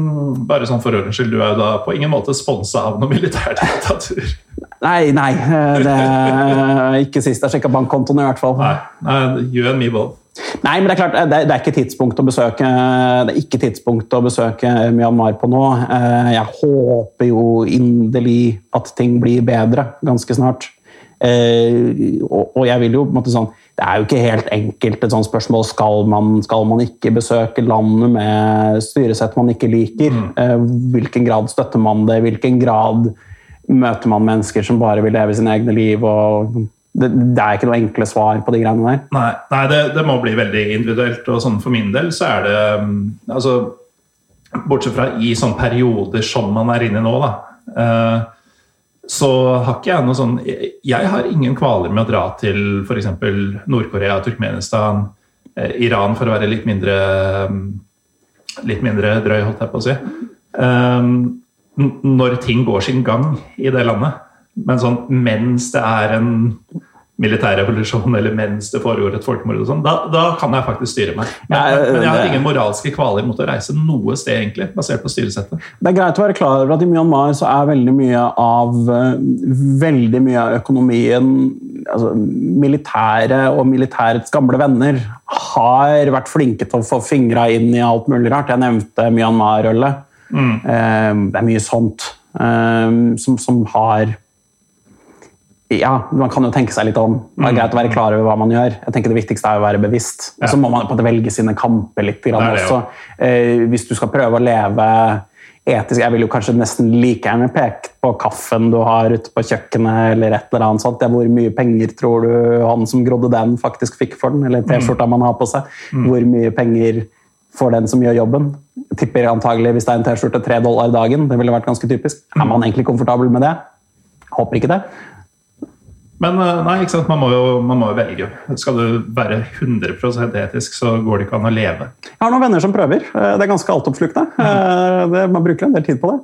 bare sånn for ordens skyld, du er jo da på ingen måte sponsa av noe militærdiktatur? Nei, nei. Eh, det er ikke sist jeg sjekka bankkontoen, i hvert fall. Nei, nei, you and me both. Nei, men det er klart, det er, ikke tidspunkt å besøke det er ikke tidspunkt å besøke Myanmar på nå. Eh, jeg håper jo inderlig at ting blir bedre ganske snart. Eh, og jeg vil jo på en måte sånn Det er jo ikke helt enkelt et sånt spørsmål skal man, skal man ikke besøke landet med styresett man ikke liker. Mm. Hvilken grad støtter man det? Hvilken grad møter man mennesker som bare vil leve sine egne liv. og det, det, er ikke noe enkle svar på de greiene der. Nei, nei det, det, må bli veldig individuelt. og sånn For min del så er det mm, altså, Bortsett fra i sånne perioder som man er inne i nå, da, eh, så har ikke jeg noe sånn Jeg har ingen kvaler med å dra til f.eks. Nord-Korea, Turkmenistan, eh, Iran, for å være litt mindre mm, litt mindre drøy, holdt jeg på å si. Um, når ting går sin gang i det landet. Men sånn, mens det er en militærrevolusjon eller mens det foregår et folkemord, sånn, da, da, kan jeg faktisk styre meg. Men, men, jeg har ingen moralske kvaler mot å reise noe sted, egentlig, basert på styresettet. Det er greit å være klar over at i Myanmar så er veldig mye av veldig mye av økonomien altså, Militære og militærets gamle venner har vært flinke til å få fingra inn i alt mulig rart. Jeg nevnte Myanmar-ølet. Mm. Det er mye sånt ehm, som, som, har ja, Man kan jo tenke seg litt om. Det er greit å være klar over hva man gjør. Jeg tenker Det viktigste er å være bevisst. Og så må man på en måte velge sine kamper litt. Det det, også. Eh, hvis du skal prøve å leve etisk Jeg vil jo kanskje nesten like gjerne peke på kaffen du har ute på kjøkkenet. eller et eller annet sånt. Hvor mye penger tror du han som grodde den, faktisk fikk for den? Eller T-skjorta man har på seg. Mm. Hvor mye penger for den som gjør jobben. Tipper antagelig hvis det er en T-skjorte tre dollar dagen. Det ville vært ganske typisk. Er man egentlig komfortabel med det? Håper ikke det. Men eh, nei, ikke sant? Man, må jo, man må jo velge. Skal du være 100% etisk, så går det ikke an å leve. Jeg har noen venner som prøver. Eh, det er ganske altoppslukende. Mm. Man bruker en del tid på det.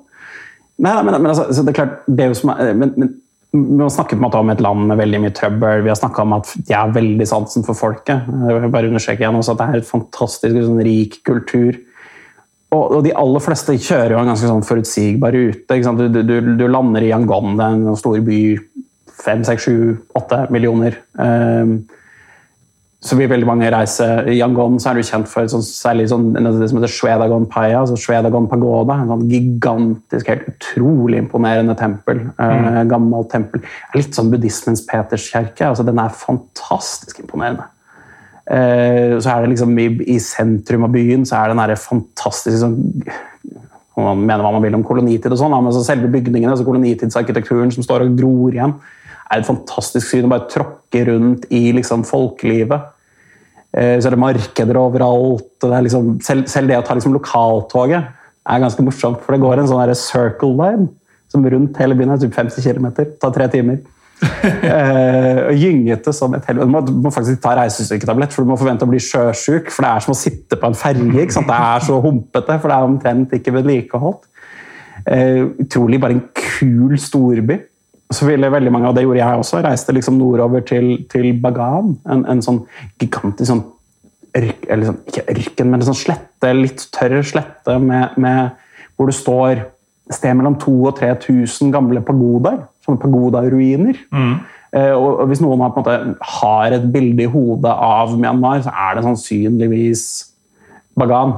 Nei, men, men altså, det er klart, det er jo som er, men, men vi har snakket om et land med veldig mye trøbbel. Vi har snakka om at de har veldig sansen for folket. Jeg bare understreke igjen også at Det er et fantastisk sånn, rik kultur. Og, og, de aller fleste kjører jo en ganske sånn forutsigbar rute. Du, du, du, lander i Yangon, det er en stor by. Fem, seks, sju, åtte millioner. Um, så vil veldig mange reise. I Yangon så er du kjent for sånn, særlig sånn, det som heter Shwedagon Paya, altså Shwedagon Pagoda. En sånn gigantisk, helt utrolig imponerende tempel. Eh, mm. Uh, gammelt tempel. Litt sånn buddhismens Peterskirke. Altså, den er fantastisk imponerende. Uh, så er det liksom i, i, sentrum av byen så er den derre fantastiske sånn, Man mener hva man vil om kolonitid og sånn, men så selve bygningene, altså kolonitidsarkitekturen som står og gror igjen, er et fantastisk syn å bare tråkke rundt i liksom, folkelivet. Eh, så er det markeder overalt. Det liksom, selv, selv, det å ta liksom, lokaltoget er ganske morsomt, for det går en sånn circle line som rundt hele byen er typ 50 km. Tar tre timer. uh, gyngete som et helvete. Du må, faktisk ta reisesyketablett, for du må forvente å bli sjøsjuk. For det er som å sitte på en ferge. Det er så humpete, for det er omtrent ikke vedlikeholdt. Uh, utrolig bare en kul storby. Så ville veldig mange, og det gjorde jeg også, reiste liksom nordover til, til Bagan. En, en, sånn gigantisk sånn ørk, eller sånn, Ikke ørken, men en sånn slette, litt tørr slette med, med, hvor det står et sted mellom 2000 og 3000 gamle pagodaer. Sånne pagodaruiner. Mm. Eh, og, og hvis noen har, måte, har, et bilde i hodet av Myanmar, så er det sannsynligvis Bagan.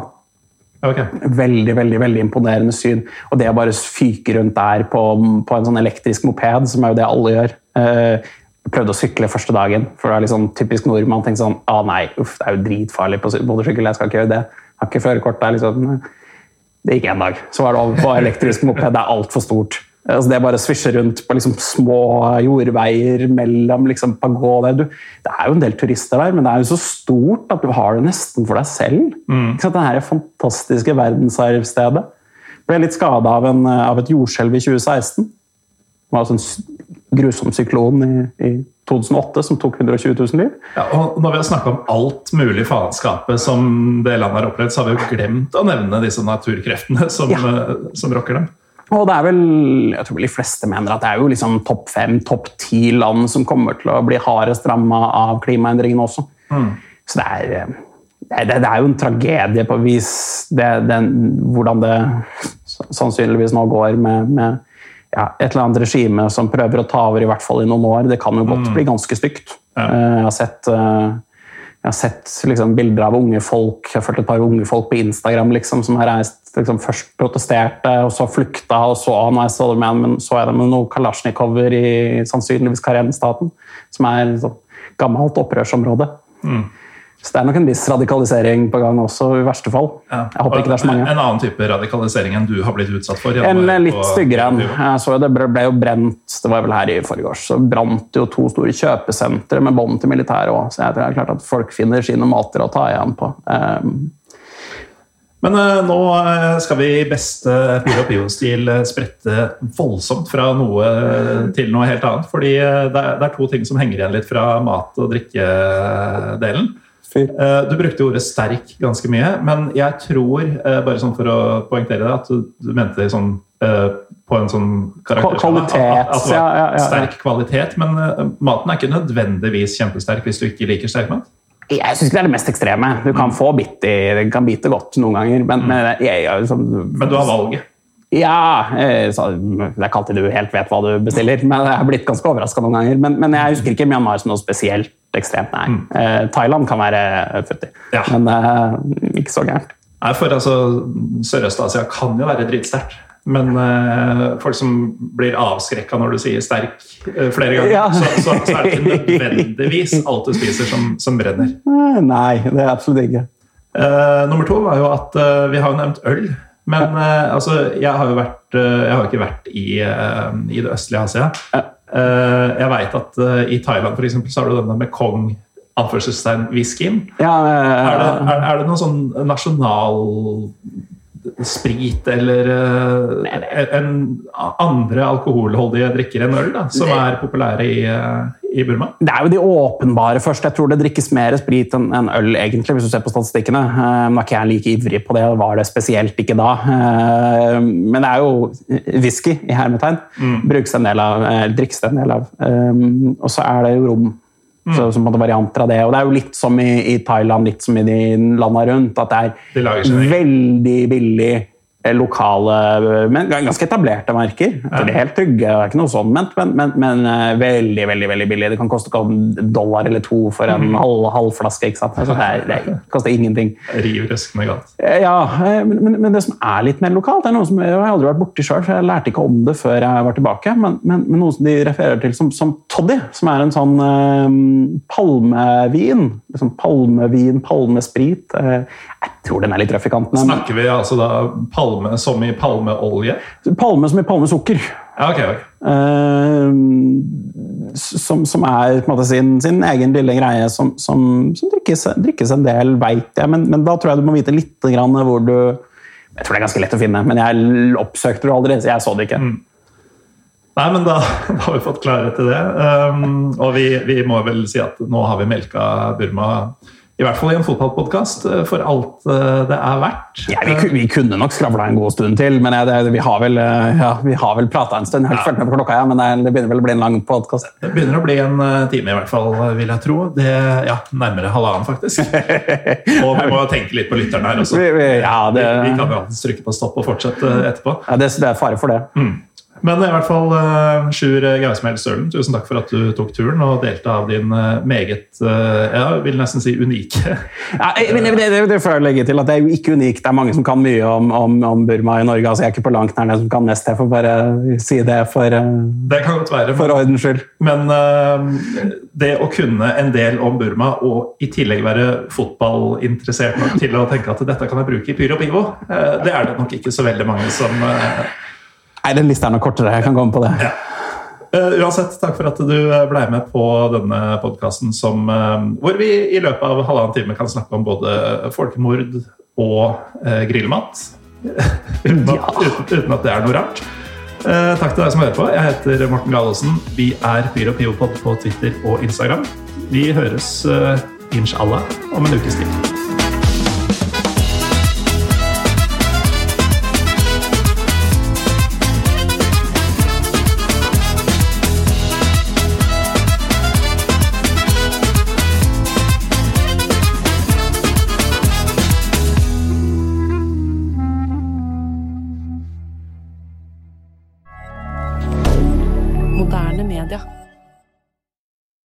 Okay. Veldig veldig, veldig imponerende syn. Og det å bare fyke rundt der på, på, en sånn elektrisk moped, som er jo det alle gjør eh, prøvde å sykle første dagen, for det er liksom typisk nordmann. tenkte sånn, ah, nei, uff, Det er jo dritfarlig på motorsykkel, jeg skal ikke gjøre det. Jeg har ikke førerkort. der, liksom, det gikk én dag, så var det over på elektrisk moped. Det er altfor stort. Altså det bare svisje rundt på liksom små jordveier mellom liksom pagoder Du- Det er jo en del turister der, men det er jo så stort at du har det nesten for deg selv. Ikke sant? Denne fantastiske verdensarvstedet. Ble litt skada av, av et jordskjelv i 2016. Det var altså en grusom syklon i, i 2008 som tok 120 000 liv. Ja, og når vi har snakka om alt mulig faenskapet som det landet har opplevd, så har vi jo glemt å nevne disse naturkreftene som, Ja. eh, som rocker dem. Og det er vel, jeg tror de fleste mener at det er jo liksom topp fem, topp ti land som kommer til å bli hardest ramma av klimaendringene også. Så det er, eh, det, det er jo en tragedie på vis, det, den, hvordan det sannsynligvis nå går med, med ja, et eller annet regime som prøver å ta over i hvert fall i noen år. Det kan jo godt bli ganske stygt. Ja. Eh, Jeg har sett, eh, jeg har sett liksom, bilder av unge folk, jeg har fulgt et par unge folk på Instagram liksom, som har reist, liksom, først protesterte, og så flykta, og så, nå jeg så, dem igjen, men så er det med noen kalasjnikover i sannsynligvis Karen-staten, som er et gammelt opprørsområde. Så det er nok en viss radikalisering på gang også, i verste fall. Ja. Jeg håper ikke det er så mange. En annen type radikalisering enn du har blitt utsatt for? En eh, litt styggere en. Jeg så jo det ble, jo brent det var vel her i forgårs, så brant jo to store kjøpesentre med bånd til militæret òg. Så jeg tror det er klart at folk finner sine mater å ta igjen på. Um, Men eh, nå eh, skal vi i beste Piro Pio-stil sprette voldsomt fra noe til noe helt annet. Fordi det er to ting som henger igjen litt fra mat- og drikkedelen. Fyr. Eh, Du brukte ordet sterk ganske mye, men jeg tror, eh, bare sånn for å poengtere det, at du, mente sånn eh, på en sånn karakter Kvalitet, at, at det var ja, ja, ja. sterk kvalitet, men maten er ikke nødvendigvis kjempesterk hvis du ikke liker sterk mat. Jeg syns ikke det er det mest ekstreme. Du kan få bitt i, det kan bite godt noen ganger, men, men jeg, liksom, Men du har valget. Ja, så, Det er ikke alltid du helt vet hva du bestiller, men jeg har blitt ganske overraska noen ganger. Men, men jeg husker ikke Myanmar som noe spesielt ekstremt, nei. Eh, Thailand kan være futtig, Ja. men eh, ikke så gærent. Nei, for altså, Sørøst-Asia kan jo være dritsterkt. Men eh, folk som blir avskrekka når du sier sterk eh, flere ganger, Ja. så, så, så er det ikke nødvendigvis alt du spiser som, som brenner. Eh, Nei, det er absolutt ikke. Eh, nummer to var jo at vi har jo nevnt øl. Men altså, jeg har jo vært, jeg har ikke vært i, i det østlige Asia. Eh, jeg veit at eh, i Thailand for eksempel, så har du denne Mekong anførselstegn whiskyen. Ja, eh, Er det, er, er det noen sånn nasjonal sprit eller eh, en andre alkoholholdige drikker enn øl da, som er populære i, eh, i Burma? Det er jo de åpenbare først. Jeg tror det drikkes mer sprit enn en øl, egentlig, hvis du ser på statistikkene. Eh, Nå er ikke jeg like ivrig på det, og var det spesielt ikke da. Eh, Men det er jo whisky i hermetegn. Brukes en del av, drikkes en del av. Eh, Og så er det jo rom. Så, som varianter av det. Og det er jo litt som i, i Thailand, litt som i de landene rundt, at det er veldig billig lokale, men ganske etablerte merker. Ja. De er helt trygge, det er ikke noe sånn ment, men, men, men eh, veldig veldig, veldig billig. Det kan koste en dollar eller to for en halv, halv flaske. ikke sant? Altså, det, er, det koster ingenting. Riv røskende galt. Eh, Ja, eh, men, men, det som er litt mer lokalt, det er noe som jeg har aldri vært borti sjøl, for jeg lærte ikke om det før jeg var tilbake, men, men, men noe som de refererer til som, som toddy, som er en sånn eh, palmevin. Liksom palmevin, palmesprit. Eh, jeg tror den er litt røff i kantene. Snakker vi altså da palme som i palmeolje? Palme som i palmesukker. Ja, ok. ok. Eh, som, som er måte sin, sin egen lille greie, som, som, som drikkes, drikkes en del, veit jeg. Men, men da tror jeg du må vite litt grann hvor du Jeg tror det er ganske lett å finne, men jeg oppsøkte det aldri, så jeg så det ikke. Nei, men da, da har vi fått klarhet til det. Um, og vi, vi må vel si at nå har vi melka Burma, i hvert fall i en fotballpodkast, for alt eh, det er verdt. Ja, vi, vi kunne nok skravla en god stund til, men jeg, det, vi har vel, eh, ja, vi har vel prata en stund. Jeg har ikke fulgt med på klokka, ja, men det, det begynner vel å bli en lang podkast. Det begynner å bli en eh, time, i hvert fall, vil jeg tro. Det, ja, Nærmere halvannen, faktisk. Og vi må tenke litt på lytterne her også. Vi- vi- ja, det- vi, vi kan jo trykke på stopp og fortsette etterpå. Ja, det, det er fare for det. Men i hvert fall, uh, Sjur Gausmæl Stølen, tusen takk for at du tok turen og delte av din eh, meget eh, ja, jeg vil nesten si unike Ja, men det, det, det får jeg legge til at det er jo ikke unikt. Det er mange som kan mye om, om, om Burma i Norge. altså Jeg er ikke på langt nær den som kan mest. Jeg får bare si det for, eh, Det kan godt være. for ordens skyld. Men eh, det å kunne en del om Burma, og i tillegg være fotballinteressert nok til å tenke at dette kan jeg bruke i Pyro Pivo, eh, det er det nok ikke så veldig mange som eh, Nei, den lista er nok kortere. Jeg kan komme på det. Ja. Uh, uansett, takk for at du ble med på denne podkasten uh, hvor vi i løpet av halvannen time kan snakke om både folkemord og uh, grillmat. uten, at, uten, uten, at, det er noe rart. takk til deg som hører på. Jeg heter Morten Galaasen. Vi er Pyro Pivopod på Twitter og Instagram. Vi høres inshallah om en ukes tid.